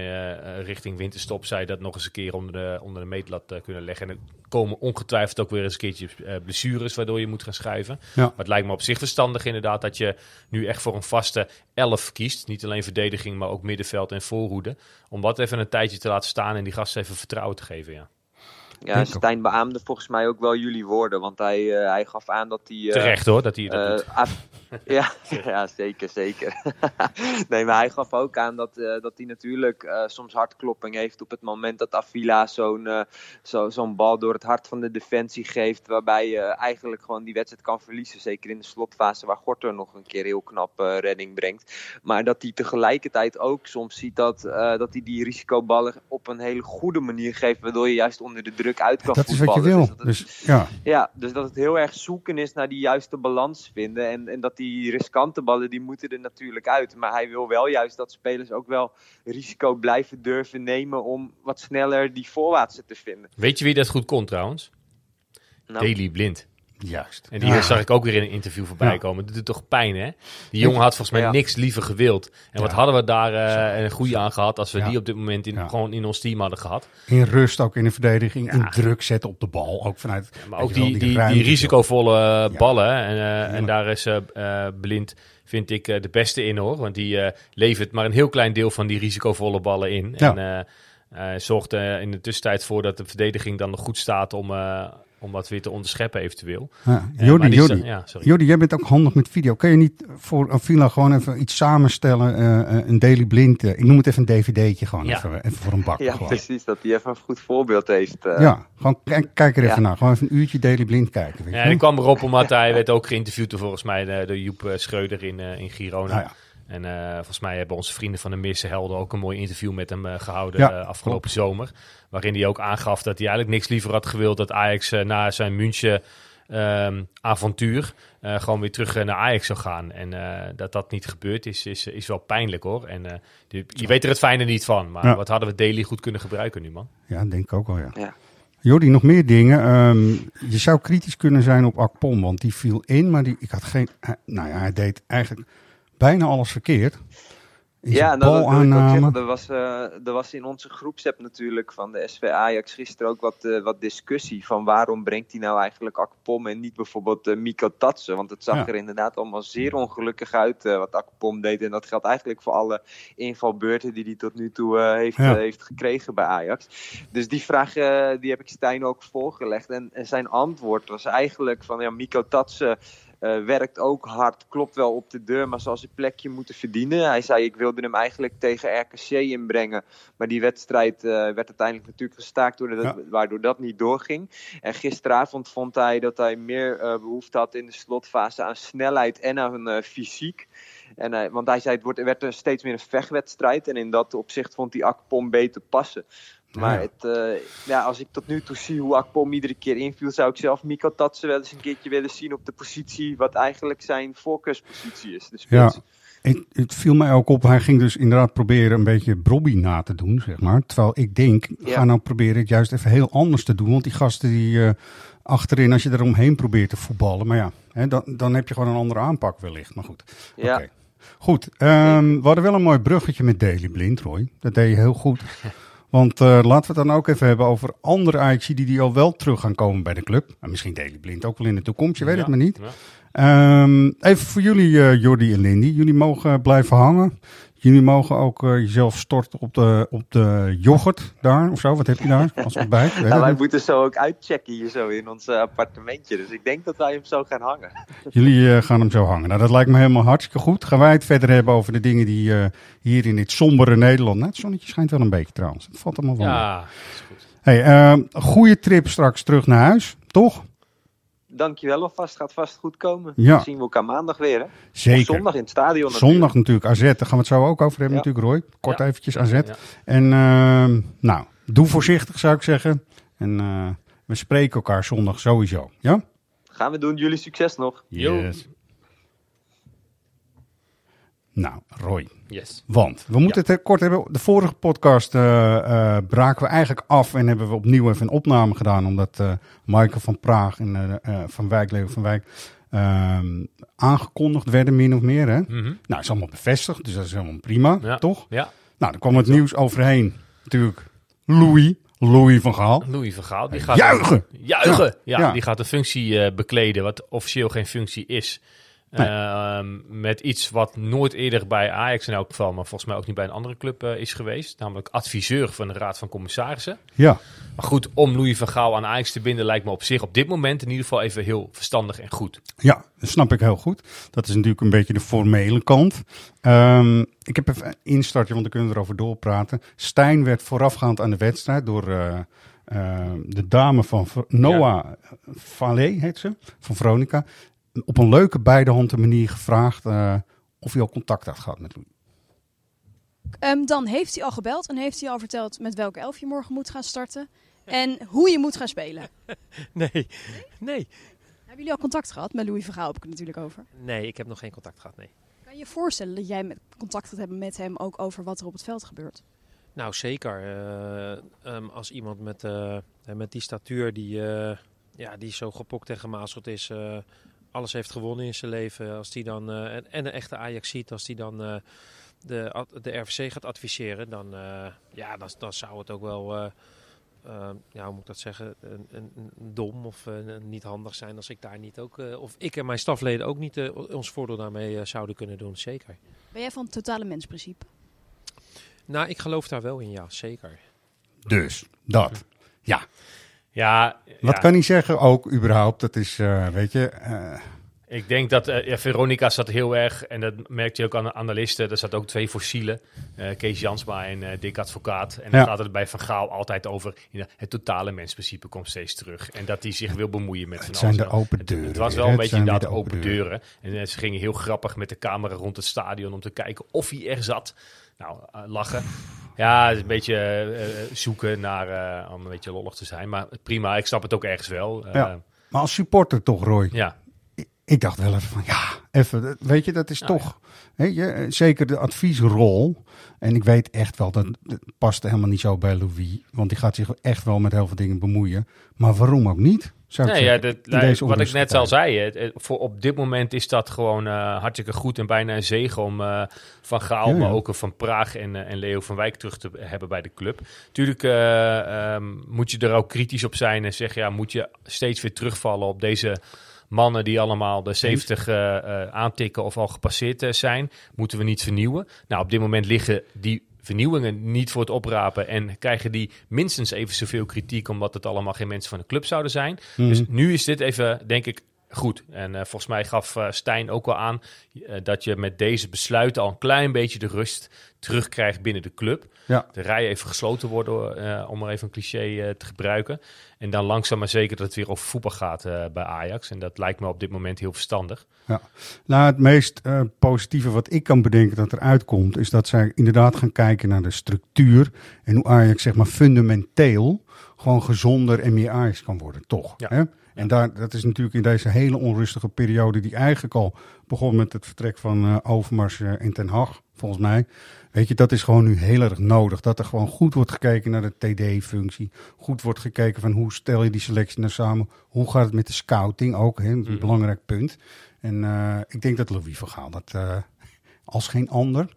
richting winterstop zij dat nog eens een keer onder de, onder de meetlat kunnen leggen. En er komen ongetwijfeld ook weer eens een keertje blessures waardoor je moet gaan schuiven. Ja. Maar het lijkt me op zich verstandig inderdaad dat je nu echt voor een vaste elf kiest. Niet alleen verdediging, maar ook middenveld en voorhoede. Om dat even een tijdje te laten staan en die gasten even vertrouwen te geven, ja. Ja, Stijn beaamde volgens mij ook wel jullie woorden. Want hij, uh, hij gaf aan dat hij... Uh, Terecht hoor, dat hij dat uh, ja, ja, zeker, zeker. nee, maar hij gaf ook aan dat, dat hij natuurlijk soms hartklopping heeft op het moment dat Avila zo'n zo, zo'n bal door het hart van de defensie geeft. Waarbij je eigenlijk gewoon die wedstrijd kan verliezen. Zeker in de slotfase waar Gorter nog een keer heel knap redding brengt. Maar dat hij tegelijkertijd ook soms ziet dat, dat hij die risicoballen op een hele goede manier geeft. Waardoor je juist onder de druk uit kan dat voetballen. is wat je wil. Dus, het, dus, ja. ja, dus dat het heel erg zoeken is naar die juiste balans vinden. En, en dat die riskante ballen, die moeten er natuurlijk uit. Maar hij wil wel juist dat spelers ook wel risico blijven durven nemen om wat sneller die voorwaartsen te vinden. Weet je wie dat goed kon trouwens? Nou. Daily Blind. Juist. En die ja. zag ik ook weer in een interview voorbij ja. komen. Dat doet toch pijn, hè? Die jongen had volgens mij ja. niks liever gewild. En wat hadden we daar uh, een goede aan gehad als we die op dit moment in, gewoon in ons team hadden gehad. In rust, ook in de verdediging, in druk zetten op de bal. Ook vanuit. maar ook die, die, die, die, risicovolle ballen. En, uh, en daar is uh, Blind, vind ik, de beste in hoor. Want die levert maar een heel klein deel van die risicovolle ballen in. En zorgt in de tussentijd voor dat de verdediging dan nog goed staat om om wat weer te onderscheppen eventueel. Ja, Jordi, uh, Jordi, ja, Jordi, jij bent ook handig met video. Kun je niet voor een villa gewoon even iets samenstellen, uh, een Daily Blind, uh, ik noem het even een dvd'tje gewoon, ja. even, even, voor een bak. Ja, gewoon. precies, dat hij even een goed voorbeeld heeft. Ja, gewoon kijk, kijk er even naar, gewoon even een uurtje Daily Blind kijken. Weet ja, ik kwam erop omdat hij werd ook geïnterviewd door volgens mij door Joep Schreuder in, in Girona. Ah, en uh, volgens mij hebben onze vrienden van de Misse Helden ook een mooi interview met hem uh, gehouden ja, uh, afgelopen klopt. zomer. Waarin hij ook aangaf dat hij eigenlijk niks liever had gewild dat Ajax na zijn München um, avontuur gewoon weer terug naar Ajax zou gaan. En dat dat niet gebeurd is, is, is wel pijnlijk hoor. En die, je weet er het fijne niet van. Maar ja. wat hadden we Daily goed kunnen gebruiken nu man? Ja, denk ik ook wel ja. ja. Jordi, nog meer dingen. Um, je zou kritisch kunnen zijn op Akpom, want die viel in, maar die, ik had geen. Nou ja, hij deed eigenlijk bijna alles verkeerd. Ja, nou, dat wil ik ook zeggen. Er was, uh, er was in onze groepsapp natuurlijk van de SV Ajax gisteren ook wat, uh, wat discussie van waarom brengt hij nou eigenlijk Akpom en niet bijvoorbeeld uh, Miko Tatsen. Want het zag ja. er inderdaad allemaal zeer ongelukkig uit wat Akpom deed. En dat geldt eigenlijk voor alle invalbeurten die hij tot nu toe heeft, ja. heeft gekregen bij Ajax. Dus die vraag die heb ik Stijn ook voorgelegd. En, en zijn antwoord was eigenlijk van ja, Miko Tatsen uh, werkt ook hard, klopt wel op de deur, maar zal zijn plekje moeten verdienen. Hij zei, ik wilde hem eigenlijk tegen RKC inbrengen. Maar die wedstrijd uh, werd uiteindelijk natuurlijk gestaakt, ja. waardoor dat niet doorging. En gisteravond vond hij dat hij meer uh, behoefte had in de slotfase aan snelheid en aan fysiek. En, uh, want hij zei, het wordt, werd er steeds meer een vechtwedstrijd. En in dat opzicht vond hij Akpom beter passen. Maar ja. Het, uh, ja, als ik tot nu toe zie hoe Akpom iedere keer inviel, zou ik zelf Miko Tatsen wel eens een keertje willen zien op de positie wat eigenlijk zijn voorkeurspositie is. Dus ja, ik, het viel mij ook op, hij ging dus inderdaad proberen een beetje Brobby na te doen, zeg maar. Terwijl ik denk, ja. ga nou proberen het juist even heel anders te doen. Want die gasten die uh, achterin, als je er omheen probeert te voetballen, maar ja, hè, dan, dan heb je gewoon een andere aanpak wellicht. Maar goed, ja. Okay. Goed, um, we hadden wel een mooi bruggetje met Daily Blind, Roy. Dat deed je heel goed. Want uh, laten we het dan ook even hebben over andere Ajax die, die al wel terug gaan komen bij de club. En misschien Daily Blind ook wel in de toekomst, je weet ja, het maar niet. Ja. Um, even voor jullie, uh, Jordi en Lindy. Jullie mogen blijven hangen. Jullie mogen ook uh, jezelf storten op de, op de yoghurt daar of zo. Wat heb je daar als ontbijt? nou, wij moeten zo ook uitchecken hier zo in ons uh, appartementje. Dus ik denk dat wij hem zo gaan hangen. Jullie uh, gaan hem zo hangen. Nou, dat lijkt me helemaal hartstikke goed. Gaan wij het verder hebben over de dingen die hier in dit sombere Nederland... Nou, het zonnetje schijnt wel een beetje trouwens. Het valt allemaal wel Ja, is goed. Hey, goede trip straks terug naar huis, toch? Dankjewel alvast. Gaat vast goed komen. Ja. Dan zien we elkaar maandag weer. Hè? Zeker. Of zondag in het stadion natuurlijk. Zondag natuurlijk AZ, daar gaan we het zo ook over hebben Ja. natuurlijk Roy. Kort Ja. eventjes AZ. Ja. En ehm, nou, doe voorzichtig zou ik zeggen. En eh, we spreken elkaar zondag sowieso. Ja? Gaan we doen. Jullie succes nog. Yes. Nou, Roy. Yes. Want we moeten het kort hebben. De vorige podcast eh, eh, braken we eigenlijk af en hebben we opnieuw even een opname gedaan. Omdat eh, Michael van Praag en eh, eh, Van Wijk, Leo van Wijk, ehm, aangekondigd werden, min of meer. Hè? Mhm. Nou, is allemaal bevestigd, dus dat is helemaal prima, Ja. toch? Ja. Nou, er kwam het nieuws overheen. Natuurlijk Louis, Louis van Gaal. Louis van Gaal. Die gaat Juichen! Juichen! Ja, die gaat een functie eh, bekleden wat officieel geen functie is. Nee. Ehm, met iets wat nooit eerder bij Ajax in elk geval, maar volgens mij ook niet bij een andere club eh, is geweest. Namelijk adviseur van de Raad van Commissarissen. Ja, Maar goed, om Louis van Gaal aan Ajax te binden lijkt me op zich op dit moment in ieder geval even heel verstandig en goed. ja, dat snap ik heel goed. Dat is natuurlijk een beetje de formele kant. Ehm, ik heb even een instartje, want dan kunnen we erover doorpraten. Stijn werd voorafgaand aan de wedstrijd door eh, eh, de dame van Noah Vallée, heet ze, van Veronica. Op een leuke beidehanden manier gevraagd eh, of hij al contact had gehad met Louis. Ehm, dan heeft hij al gebeld en heeft hij al verteld met welke elf je morgen moet gaan starten. En hoe je moet gaan spelen. Nee, nee. Hebben jullie al contact gehad? Met Louis Vergaal heb ik het natuurlijk over. Nee, ik heb nog geen contact gehad, nee. Kan je je voorstellen dat jij met contact gaat hebben met hem ook over wat er op het veld gebeurt? Nou, zeker. Eh, ehm, als iemand met, eh, met die statuur, die, eh, ja, die zo gepokt en gemazeld is, eh, alles heeft gewonnen in zijn leven. Als die dan, eh, en, en een echte Ajax ziet, als die dan eh, de, de RVC gaat adviseren, dan, eh, ja, dan, dan zou het ook wel, ja, hoe moet ik dat zeggen, een, een, een dom of een- niet handig zijn als ik daar niet ook, eh, of ik en mijn stafleden ook niet ons voordeel daarmee zouden kunnen doen, zeker. Ben jij van het totale mensprincipe? Nou, ik geloof daar wel in, ja, zeker. Dus, dat. Ja. Ja, Wat ja. kan hij zeggen ook überhaupt? Dat is, eh, weet je... eh, Ik denk dat ja, Veronica zat heel erg, en dat merkte je ook aan de analisten, er zat ook twee fossielen, Kees Jansma en eh, Dick Advocaat. En dan Ja. gaat het bij Van Gaal altijd over, ja, het totale mensprincipe komt steeds terug. En dat hij zich wil bemoeien met van Het zijn alles. de open het- deuren Het was wel een Het beetje inderdaad de open deuren. En eh, ze gingen heel grappig met de camera rond het stadion om te kijken of hij er zat. Nou, eh, lachen. Ja, het is een beetje eh, eh, zoeken naar, om een beetje lollig te zijn. Maar prima, ik snap het ook ergens wel. Ja. Maar als supporter toch, Roy? ja. Ik, ik dacht wel even van, ja, even, weet je, dat is Nou toch... Weet je, zeker de adviesrol. En ik weet echt wel, dat, dat past helemaal niet zo bij Louis. Want die gaat zich echt wel met heel veel dingen bemoeien. Maar waarom ook niet? Zou Nee, ja, dat, deze wat ik net al zei, voor op dit moment is dat gewoon eh, hartstikke goed en bijna een zegen om eh, Van Gaal, Ja, ja. maar ook van Praag en, eh, en Leo van Wijk terug te hebben bij de club. Tuurlijk eh, ehm, moet je er ook kritisch op zijn en zeggen, ja, moet je steeds weer terugvallen op deze mannen die allemaal de 70 eh, eh, aantikken of al gepasseerd zijn. Moeten we niet vernieuwen? Nou, op dit moment liggen die vernieuwingen niet voor het oprapen en krijgen die minstens even zoveel kritiek omdat het allemaal geen mensen van de club zouden zijn. Mhm. Dus nu is dit even, denk ik, goed. En eh, volgens mij gaf eh, Stijn ook wel aan eh, dat je met deze besluiten al een klein beetje de rust terugkrijgt binnen de club. Ja. De rijen even gesloten worden, om maar even een cliché te gebruiken. En dan langzaam maar zeker dat het weer over voetbal gaat bij Ajax. En dat lijkt me op dit moment heel verstandig. Ja. Nou, het meest positieve wat ik kan bedenken dat eruit komt, is dat zij inderdaad gaan kijken naar de structuur en hoe Ajax zeg maar fundamenteel gewoon gezonder en meer Ajax kan worden, toch? Ja. Hè? En daar, dat is natuurlijk in deze hele onrustige periode, die eigenlijk al begon met het vertrek van eh, Overmars eh, en Ten Hag, volgens mij. Weet je, dat is gewoon nu heel erg nodig. Dat er gewoon goed wordt gekeken naar de TD-functie. Goed wordt gekeken van hoe stel je die selectie nou samen. Hoe gaat het met de scouting ook, hè? Een Mhm. belangrijk punt. En eh, ik denk dat Louis van Gaal dat als geen ander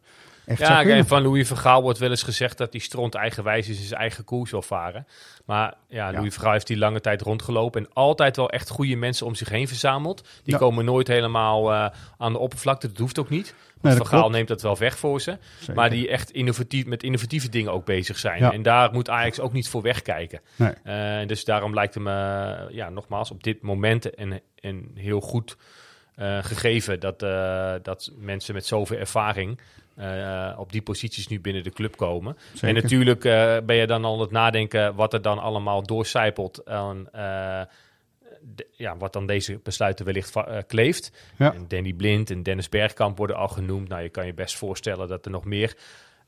echt Ja, van Louis van Gaal wordt wel eens gezegd dat hij stront eigenwijs is zijn eigen koers wil varen. Maar ja, Louis van Gaal heeft die lange tijd rondgelopen en altijd wel echt goede mensen om zich heen verzameld. Die Ja. komen nooit helemaal eh, aan de oppervlakte, dat hoeft ook niet. Nee, Want dat van Gaal klopt. neemt dat wel weg voor ze. Zeker. Maar die echt innovatief, met innovatieve dingen ook bezig zijn. Ja. En daar moet Ajax ook niet voor wegkijken. Nee. Eh, dus daarom lijkt hem, ja, nogmaals, op dit moment en, en heel goed eh, gegeven dat, dat mensen met zoveel ervaring eh, op die posities nu binnen de club komen. Zeker. En natuurlijk eh, ben je dan al aan het nadenken wat er dan allemaal doorcijpelt aan, eh, de- ja, wat dan deze besluiten wellicht eh, kleeft. Ja. En Danny Blind en Dennis Bergkamp worden al genoemd. Nou, je kan je best voorstellen dat er nog meer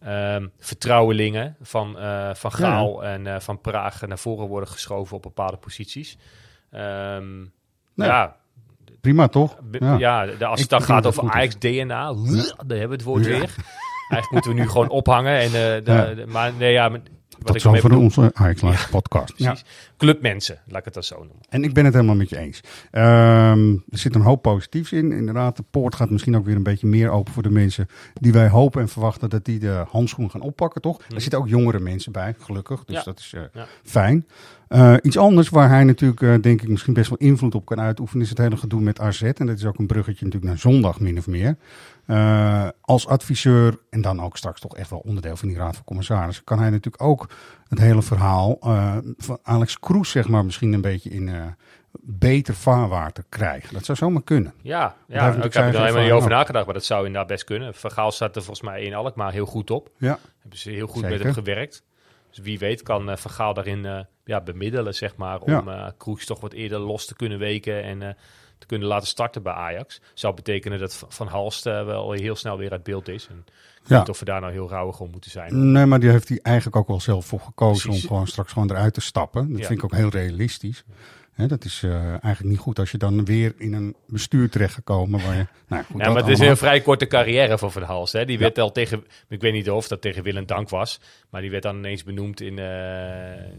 ehm, vertrouwelingen van, eh, van Gaal en eh, van Praag naar voren worden geschoven op bepaalde posities. Ehm, Nou, ja, Prima toch? Ja, de, als het dan gaat dat over goed is. Ajax DNA, daar hebben we het woord weer. Eigenlijk moeten we nu gewoon ophangen. En, eh, de, de- maar nee, ja, maar wat ik ermee zover bedoel- onze Ajax podcast. Ja. Precies. Clubmensen, laat ik het dan zo noemen. En ik ben het helemaal met je eens. Ehm, er zit een hoop positiefs in. Inderdaad, de poort gaat misschien ook weer een beetje meer open voor de mensen die wij hopen en verwachten dat die de handschoen gaan oppakken, toch? Er zitten ook jongere mensen bij, gelukkig. Dus Ja. dat is Ja. fijn. Eh, iets anders waar hij natuurlijk, eh, denk ik, misschien best wel invloed op kan uitoefenen, is het hele gedoe met AZ. En dat is ook een bruggetje natuurlijk naar zondag, min of meer. Eh, als adviseur, en dan ook straks toch echt wel onderdeel van die Raad van Commissarissen, kan hij natuurlijk ook het hele verhaal van Alex Kroes, zeg maar, misschien een beetje in beter vaarwater krijgen. Dat zou zomaar kunnen. Ja, ja ik heb er helemaal niet over ook. nagedacht, maar dat zou inderdaad best kunnen. Vergaal staat er volgens mij in Alkmaar heel goed op. Ja. Hebben ze heel goed met Zeker. hem gewerkt. Dus wie weet kan Vergaal daarin ja, bemiddelen, zeg maar, om Ja. eh Kroes toch wat eerder los te kunnen weken en eh, te kunnen laten starten bij Ajax. Zou betekenen dat Van Halst eh, wel heel snel weer uit beeld is. En ik Ja. niet of we daar nou heel rauwig om moeten zijn. Nee, maar die heeft hij eigenlijk ook wel zelf voor gekozen Precies. om gewoon straks gewoon eruit te stappen. Dat Ja. vind ik ook heel realistisch. Dat is eh, eigenlijk niet goed als je dan weer in een bestuur terecht gekomen waar je... Nou, goed, Ja, maar het is een vrij korte carrière van Van Halst. Hè. Die werd al tegen, ik weet niet of dat tegen Willem Dank was, maar die werd dan ineens benoemd in, eh,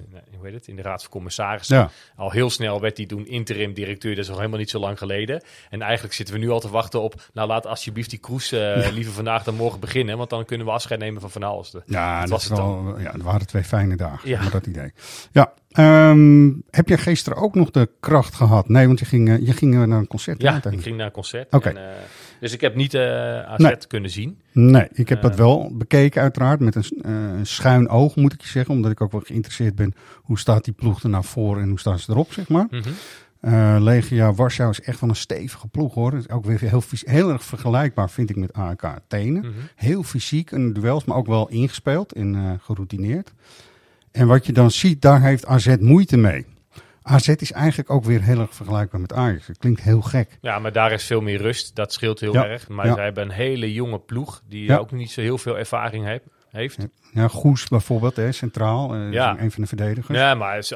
nou, hoe heet het, in de Raad van Commissarissen. Ja. Al heel snel werd hij toen interim directeur, dat is nog helemaal niet zo lang geleden. En eigenlijk zitten we nu al te wachten op, nou laat alsjeblieft die Kroes eh, liever vandaag dan morgen beginnen, want dan kunnen we afscheid nemen van Van Halst. Ja, dat dat was het dan. wel, ja, het waren twee fijne dagen. Ja. Dat idee. Ja. Ehm, heb je gisteren ook nog de kracht gehad? Nee, want je ging, eh, je ging eh, naar een concert. Ja, ik ging naar een concert. Oké. En, eh, dus ik heb niet eh AZ Nee. kunnen zien. Nee, ik heb dat wel bekeken uiteraard met een schuin oog moet ik je zeggen. Omdat ik ook wel geïnteresseerd ben hoe staat die ploeg er nou voor en hoe staan ze erop zeg maar. Mhm. Legia Warschau is echt wel een stevige ploeg hoor. Is ook weer heel, heel erg vergelijkbaar vind ik met AEK Athene. Mhm. Heel fysiek in duels, maar ook wel ingespeeld en geroutineerd. En wat je dan ziet, daar heeft AZ moeite mee. AZ is eigenlijk ook weer heel erg vergelijkbaar met Ajax. Het klinkt heel gek. Ja, maar daar is veel meer rust. Dat scheelt heel Ja, erg. Maar ja. zij hebben een hele jonge ploeg die Ja. ook niet zo heel veel ervaring heeft. Heeft. Ja, Goes bijvoorbeeld, hè, centraal. eh, Ja. Een van de verdedigers. Ja, maar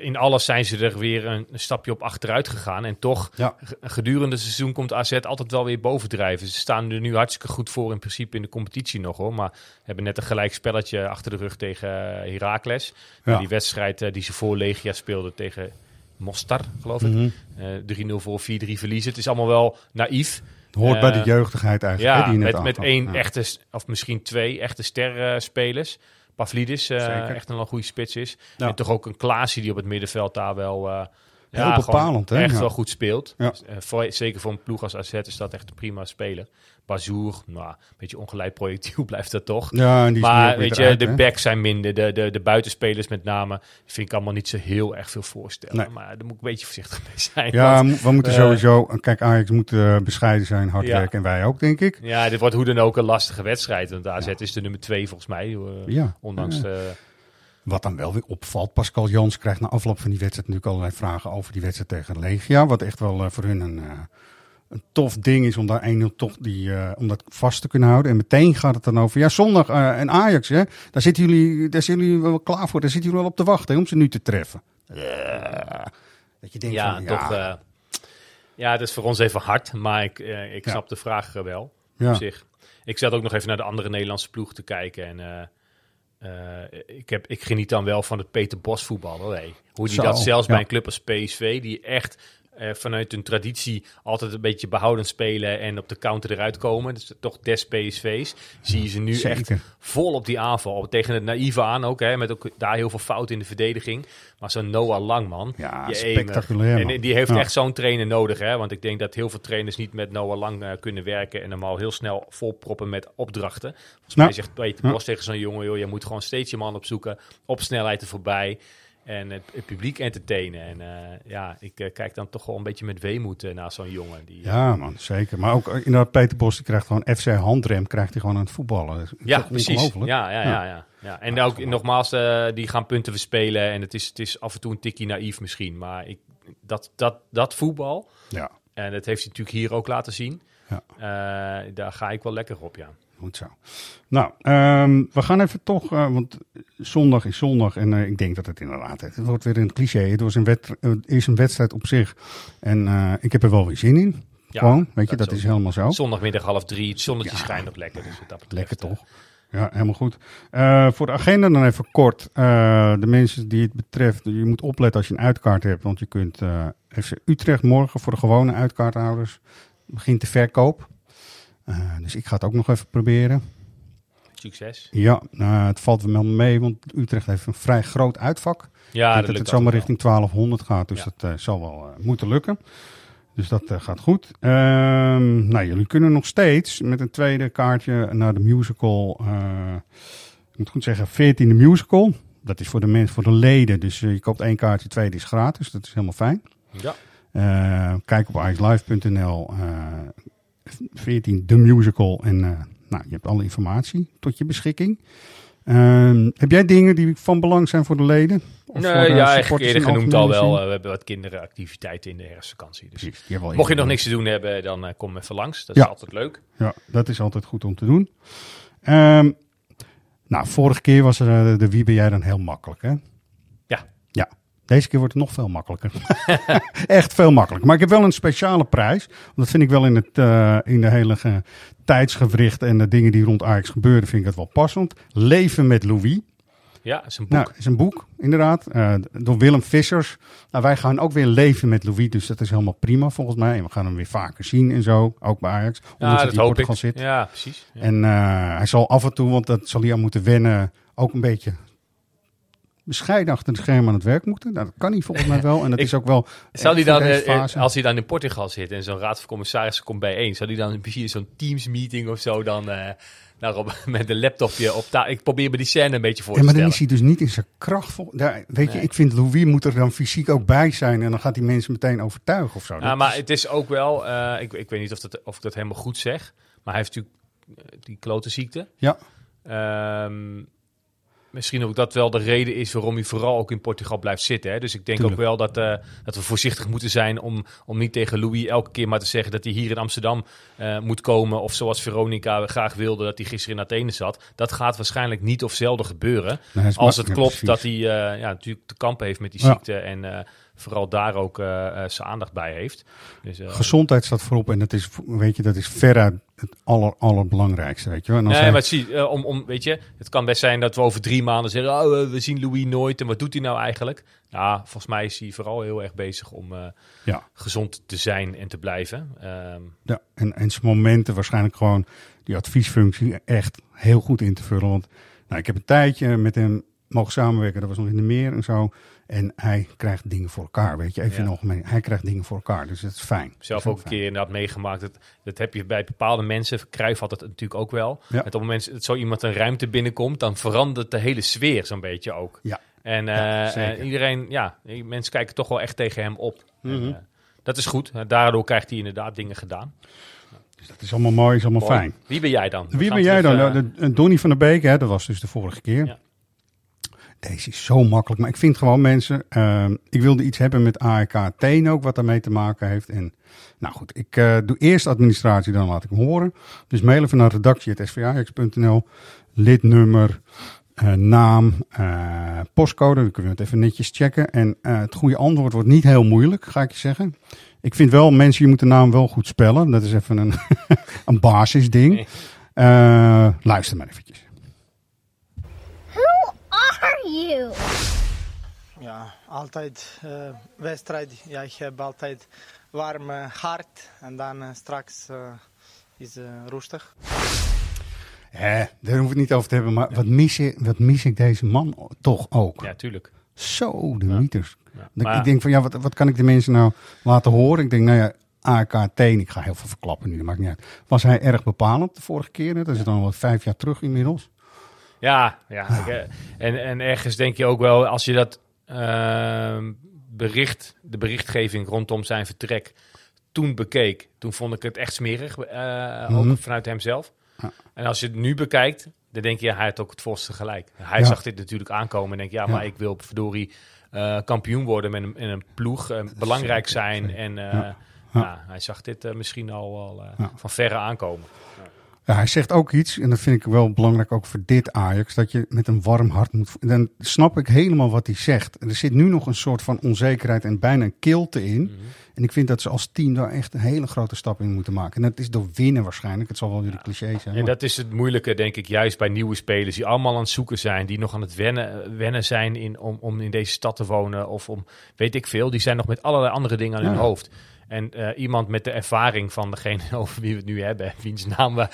in alles zijn ze er weer een, stapje op achteruit gegaan. En toch, Ja. gedurende het seizoen komt AZ altijd wel weer bovendrijven. Ze staan er nu hartstikke goed voor in principe in de competitie nog hoor. Maar hebben net een gelijk spelletje achter de rug tegen eh, Heracles. Ja. Die wedstrijd eh, die ze voor Legia speelden tegen Mostar, geloof ik. Mhm. Eh, 3-0 voor 4-3 verliezen. Het is allemaal wel naïef. Hoort bij Eh, de jeugdigheid eigenlijk. Ja, hè, die je net met, met één Ja. echte, of misschien twee echte sterspelers. Pavlidis, eh, echt een goede spits is. Ja. En toch ook een Klaasje die op het middenveld daar wel... eh, Heel bepalend, hè? Echt wel goed speelt. Dus, eh, voor, zeker voor een ploeg als AZ is dat echt een prima speler. Bazoer, nou, een beetje ongeleid projectiel blijft dat toch. Ja, die maar weet je, de backs zijn minder. De, de, de buitenspelers met name vind ik allemaal niet zo heel erg veel voorstellen. Nee. Maar daar moet ik een beetje voorzichtig mee zijn. Ja, want, we moeten eh, sowieso... Kijk, Ajax moet eh, bescheiden zijn, hard Ja. werken. En wij ook, denk ik. Ja, dit wordt hoe dan ook een lastige wedstrijd. Want AZ is de nummer twee volgens mij. eh, Ja. Ondanks de... Wat dan wel weer opvalt, Pascal Jans krijgt na afloop van die wedstrijd natuurlijk allerlei vragen over die wedstrijd tegen Legia. Wat echt wel voor hun een, een tof ding is om daar 1-0 toch die, eh, om dat vast te kunnen houden. En meteen gaat het dan over, ja zondag eh, en Ajax, hè, daar, zitten jullie, daar zijn jullie wel klaar voor, daar zitten jullie wel op te wachten hè, om ze nu te treffen. Eh, dat je denkt ja, van, toch. eh, ja, dat is voor ons even hard. Maar ik, ik Ja. snap de vraag wel. Ja. Op zich. Ik zat ook nog even naar de andere Nederlandse ploeg te kijken. En ik, heb, ik geniet dan wel van het Peter Bos voetballen. Nee. Hoe die Zo, dat zelfs ja. bij een club als PSV, die echt eh, vanuit hun traditie altijd een beetje behoudend spelen en op de counter eruit komen. Dus toch des PSV's. Zie je ze nu Zeker. echt vol op die aanval. Tegen het naïeve aan ook, hè, met ook daar heel veel fout in de verdediging. Maar zo'n Noah Langman. Ja, spectaculair, En man. die heeft Ja. echt zo'n trainer nodig. Hè? Want ik denk dat heel veel trainers niet met Noah Lang eh, kunnen werken. En hem al heel snel volproppen met opdrachten. Volgens mij zegt Peter Ja. Bos tegen zo'n jongen... Joh, je moet gewoon steeds je man opzoeken. Op snelheid er voorbij. En het, het publiek entertainen. En eh, ja, ik eh, kijk dan toch wel een beetje met weemoed eh, naar zo'n jongen. Die, Ja, man, zeker. Maar ook inderdaad, Peter Bos die krijgt gewoon FC handrem, krijgt hij gewoon aan het voetballen. Dat is Ja, precies. Ja, ja, ja, ja, ja. En ook nogmaals, die gaan punten verspelen. En het is, het is af en toe een tikkie naïef misschien. Maar ik, dat, dat, dat voetbal. Ja. En dat heeft hij natuurlijk hier ook laten zien. Ja. Daar ga ik wel lekker op, ja. Goed zo. Nou, ehm, we gaan even toch, eh, want zondag is zondag en eh, ik denk dat het inderdaad, het wordt weer een cliché. Het, was een het is een wedstrijd op zich en eh, ik heb er wel weer zin in. Ja, Gewoon, weet je, dat, is is ook- helemaal zo. Zondagmiddag half drie, het zonnetje schijnt nog lekker. Dus dat betreft, Lekker eh, toch? Ja, helemaal goed. Eh, voor de agenda dan even kort. Eh, de mensen die het betreft, je moet opletten als je een uitkaart hebt. Want je kunt eh FC Utrecht morgen voor de gewone uitkaarthouders begint de verkoop. Eh, dus ik ga het ook nog even proberen. Succes. Ja, nou, het valt wel mee, want Utrecht heeft een vrij groot uitvak. Ja, dat dat het zomaar richting 1200 gaat, dus Ja. dat eh, zal wel eh, moeten lukken. Dus dat eh, gaat goed. Ehm, nou, jullie kunnen nog steeds met een tweede kaartje naar de musical. eh, ik moet goed zeggen, 14e musical. Dat is voor de mensen, voor de leden. Dus eh, je koopt één kaartje, tweede is gratis. Dat is helemaal fijn. Ja. Eh, kijk op icelive.nl. eh 14 de musical. En eh, nou, je hebt alle informatie tot je beschikking. Ehm, heb jij dingen die van belang zijn voor de leden? Of Nee, voor de ja, eigenlijk eerder genoemd al wel. eh, we hebben wat kinderactiviteiten in de herfstvakantie. Dus Precies, mocht je nog niks te doen hebben, dan eh, kom even langs. Dat Ja. is altijd leuk. Ja, dat is altijd goed om te doen. Ehm, nou, vorige keer was er eh, de Wie ben jij dan heel makkelijk, hè? Ja. Ja. Deze keer wordt het nog veel makkelijker. Echt veel makkelijker. Maar ik heb wel een speciale prijs. Want dat vind ik wel in, het, eh, in de hele ge- tijdsgewricht en de dingen die rond Ajax gebeuren, vind ik het wel passend. Leven met Louis. Ja, is een boek. Nou, is een boek, inderdaad. eh, door Willem Vissers. Nou, wij gaan ook weer leven met Louis, dus dat is helemaal prima volgens mij. En we gaan hem weer vaker zien en zo, ook bij Ajax. ja, ondanks dat hij in hoop ik. Zit. Ja, precies. Ja. En eh, hij zal af en toe, want dat zal hij aan moeten wennen, ook een beetje bescheiden achter het scherm aan het werk moeten. Nou, dat kan hij volgens mij wel. En dat Ik- is ook wel. Zal hij dan, eh, fase. als hij dan in Portugal zit en zo'n raad van commissarissen komt bijeen, zal hij dan principe zo'n Teams meeting of zo dan eh, daarop, met een laptopje op tafel? Ik probeer me die scène een beetje voor Ja, te maar dan is hij dus niet in zijn kracht. vol- Daar, weet je, ik vind Louis moet er dan fysiek ook bij zijn. En dan gaat die mensen meteen overtuigen of zo. Ja, maar is- het is ook wel, eh, ik, ik weet niet of, dat, of ik dat helemaal goed zeg, maar hij heeft natuurlijk eh, die klote ziekte. Ja. Ehm, misschien ook dat wel de reden is waarom hij vooral ook in Portugal blijft zitten. Hè? Dus ik denk Tuurlijk. ook wel dat, eh, dat we voorzichtig moeten zijn om, om niet tegen Louis elke keer maar te zeggen dat hij hier in Amsterdam eh, moet komen. Of zoals Veronica graag wilde dat hij gisteren in Athene zat. Dat gaat waarschijnlijk niet of zelden gebeuren. Nee, als het klopt dat hij eh, ja, natuurlijk te kampen heeft met die ziekte. En vooral daar ook eh, eh, zijn aandacht bij heeft. Dus, eh, Gezondheid staat voorop en dat is, weet je, dat is veruit het aller, allerbelangrijkste, weet je wel. En als Nee, hij- maar zie, om, om, weet je, het kan best zijn dat we over drie maanden zeggen, oh, we zien Louis nooit en wat doet hij nou eigenlijk? Ja, volgens mij is hij vooral heel erg bezig om Ja. gezond te zijn en te blijven. Ehm, Ja, en, en zijn momenten waarschijnlijk gewoon die adviesfunctie echt heel goed in te vullen. Want nou, ik heb een tijdje met hem mogen samenwerken, dat was nog in de meer en zo. En hij krijgt dingen voor elkaar, weet je. Even Ja. in het algemeen, hij krijgt dingen voor elkaar, dus dat is fijn. zelf ook een keer inderdaad meegemaakt. Dat, dat heb je bij bepaalde mensen. Cruijff had het natuurlijk ook wel. Ja. Met op het moment dat zo iemand een ruimte binnenkomt, dan verandert de hele sfeer zo'n beetje ook. Ja. En Ja, eh, zeker. eh, iedereen, ja, mensen kijken toch wel echt tegen hem op. En, Mhm. eh, dat is goed. Daardoor krijgt hij inderdaad dingen gedaan. Dus dat is allemaal mooi, is allemaal Mooi. fijn. Wie ben jij dan? Wie ben jij dan? eh, de Donny van der Beek, hè, dat was dus de vorige keer. Ja. Deze is zo makkelijk. Maar ik vind gewoon mensen. ehm, ik wilde iets hebben met AEK Athene ook, wat daarmee te maken heeft. En nou goed, ik eh, doe eerst administratie, dan laat ik hem horen. Dus mail even naar redactie.svax.nl. Lidnummer, eh, naam, eh, postcode. Dan kunnen we het even netjes checken. En eh, het goede antwoord wordt niet heel moeilijk, ga ik je zeggen. Ik vind wel, mensen, je moet de naam wel goed spellen. Dat is even een, een basisding. Eh, luister maar eventjes. Who are you? Ja, altijd eh, wedstrijd. Ja, ik heb altijd warm eh, hart en dan eh, straks eh, is het rustig. Hè, daar hoef ik het niet over te hebben. Maar wat, mis ik, wat mis ik deze man toch ook? Ja, tuurlijk. Zo, de. Ja. Maar- Ik denk van, ja, wat, wat kan ik de mensen nou laten horen? Ik denk, nou ja, AKT, ik ga heel veel verklappen nu, dat maakt niet uit. Was hij erg bepalend de vorige keer? hè? Dat is dan wel vijf jaar terug inmiddels. Ja, ja. ik, eh, en, en ergens denk je ook wel, als je dat ehm, bericht, de berichtgeving rondom zijn vertrek toen bekeek, toen vond ik het echt smerig, eh, Mhm. ook vanuit hemzelf. Ja. En als je het nu bekijkt, dan denk je, hij had ook het volste gelijk. Hij Ja. zag dit natuurlijk aankomen en denkt, ja, maar Ja. ik wil verdorie eh, kampioen worden met een, in een ploeg, belangrijk zijn. En eh, Ja. ja, hij zag dit misschien al eh, van verre aankomen. Ja, hij zegt ook iets, en dat vind ik wel belangrijk ook voor dit Ajax, dat je met een warm hart moet... Dan snap ik helemaal wat hij zegt. Er zit nu nog een soort van onzekerheid en bijna een kilte in. Mhm. En ik vind dat ze als team daar echt een hele grote stap in moeten maken. En dat is door winnen waarschijnlijk. Het zal wel weer de cliché zijn. En maar- dat is het moeilijke, denk ik, juist bij nieuwe spelers die allemaal aan het zoeken zijn, die nog aan het wennen, wennen zijn in, om, om in deze stad te wonen of om, weet ik veel, die zijn nog met allerlei andere dingen aan hun Ja. hoofd. En eh, iemand met de ervaring van degene over wie we het nu hebben, wiens naam we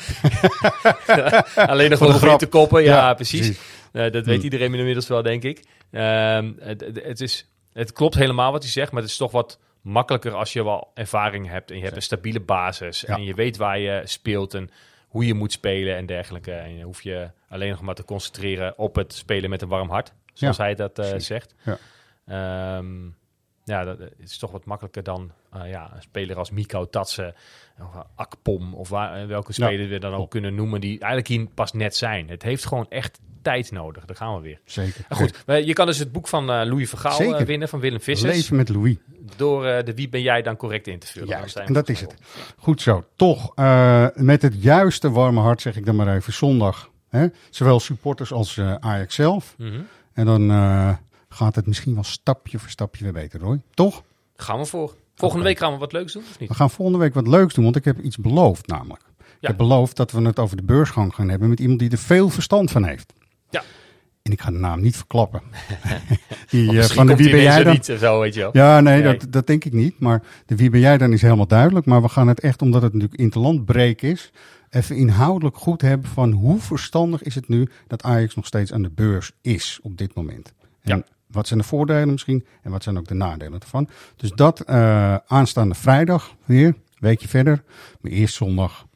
alleen nog grap. te koppen. Ja, Ja, precies. precies. Eh, dat weet Hmm. iedereen inmiddels wel, denk ik. Ehm, het, het- is, het klopt helemaal wat hij zegt, maar het is toch wat makkelijker als je wel ervaring hebt en je hebt een stabiele basis Ja. en je weet waar je speelt en hoe je moet spelen en dergelijke. En je hoef je alleen nog maar te concentreren op het spelen met een warm hart, zoals Ja, hij dat eh, zegt. Ja. Ehm, ja, dat het is toch wat makkelijker dan eh, ja, een speler als Miko Tatsen of Akpom of waar, eh, welke Ja, speler we dan ook kunnen noemen die eigenlijk hier pas net zijn. Het heeft gewoon echt tijd nodig. Daar gaan we weer. Zeker. Maar goed, eh, je kan dus het boek van eh, Louis Vergaal eh, winnen van Willem Vissers. Leven met Louis. Door eh, de wie ben jij dan correct in te vullen. Juist, zijn en dat is het. Goed zo. Toch, eh, met het juiste warme hart zeg ik dan maar even zondag. Hè? Zowel supporters als eh, Ajax zelf. Mhm. En dan eh, gaat het misschien wel stapje voor stapje weer beter, Roy. Toch? Gaan we voor. Volgende week gaan we wat leuks doen, of niet? We gaan volgende week wat leuks doen, want ik heb iets beloofd namelijk. Ik heb beloofd dat we het over de beursgang gaan hebben met iemand die er veel verstand van heeft. Ja. En ik ga de naam niet verklappen. die, eh, van de wie ben jij dan? niet, zo, weet je wel. Ja, nee, Nee. Dat, dat denk ik niet. Maar de wie ben jij dan is helemaal duidelijk. Maar we gaan het echt, omdat het natuurlijk interlandbreek is, even inhoudelijk goed hebben van hoe verstandig is het nu dat Ajax nog steeds aan de beurs is op dit moment. En wat zijn de voordelen misschien en wat zijn ook de nadelen ervan. Dus dat eh, aanstaande vrijdag weer, een weekje verder, maar eerst zondag.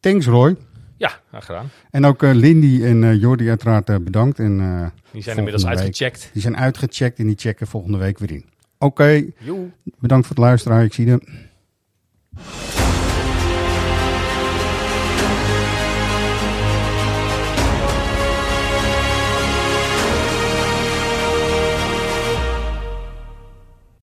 Thanks Roy. Ja, graag gedaan. En ook eh, Lindy en eh, Jordi uiteraard bedankt. En, Die zijn inmiddels week- uitgecheckt. Die zijn uitgecheckt en die checken volgende week weer in. Oké, bedankt voor het luisteren. Ik zie je.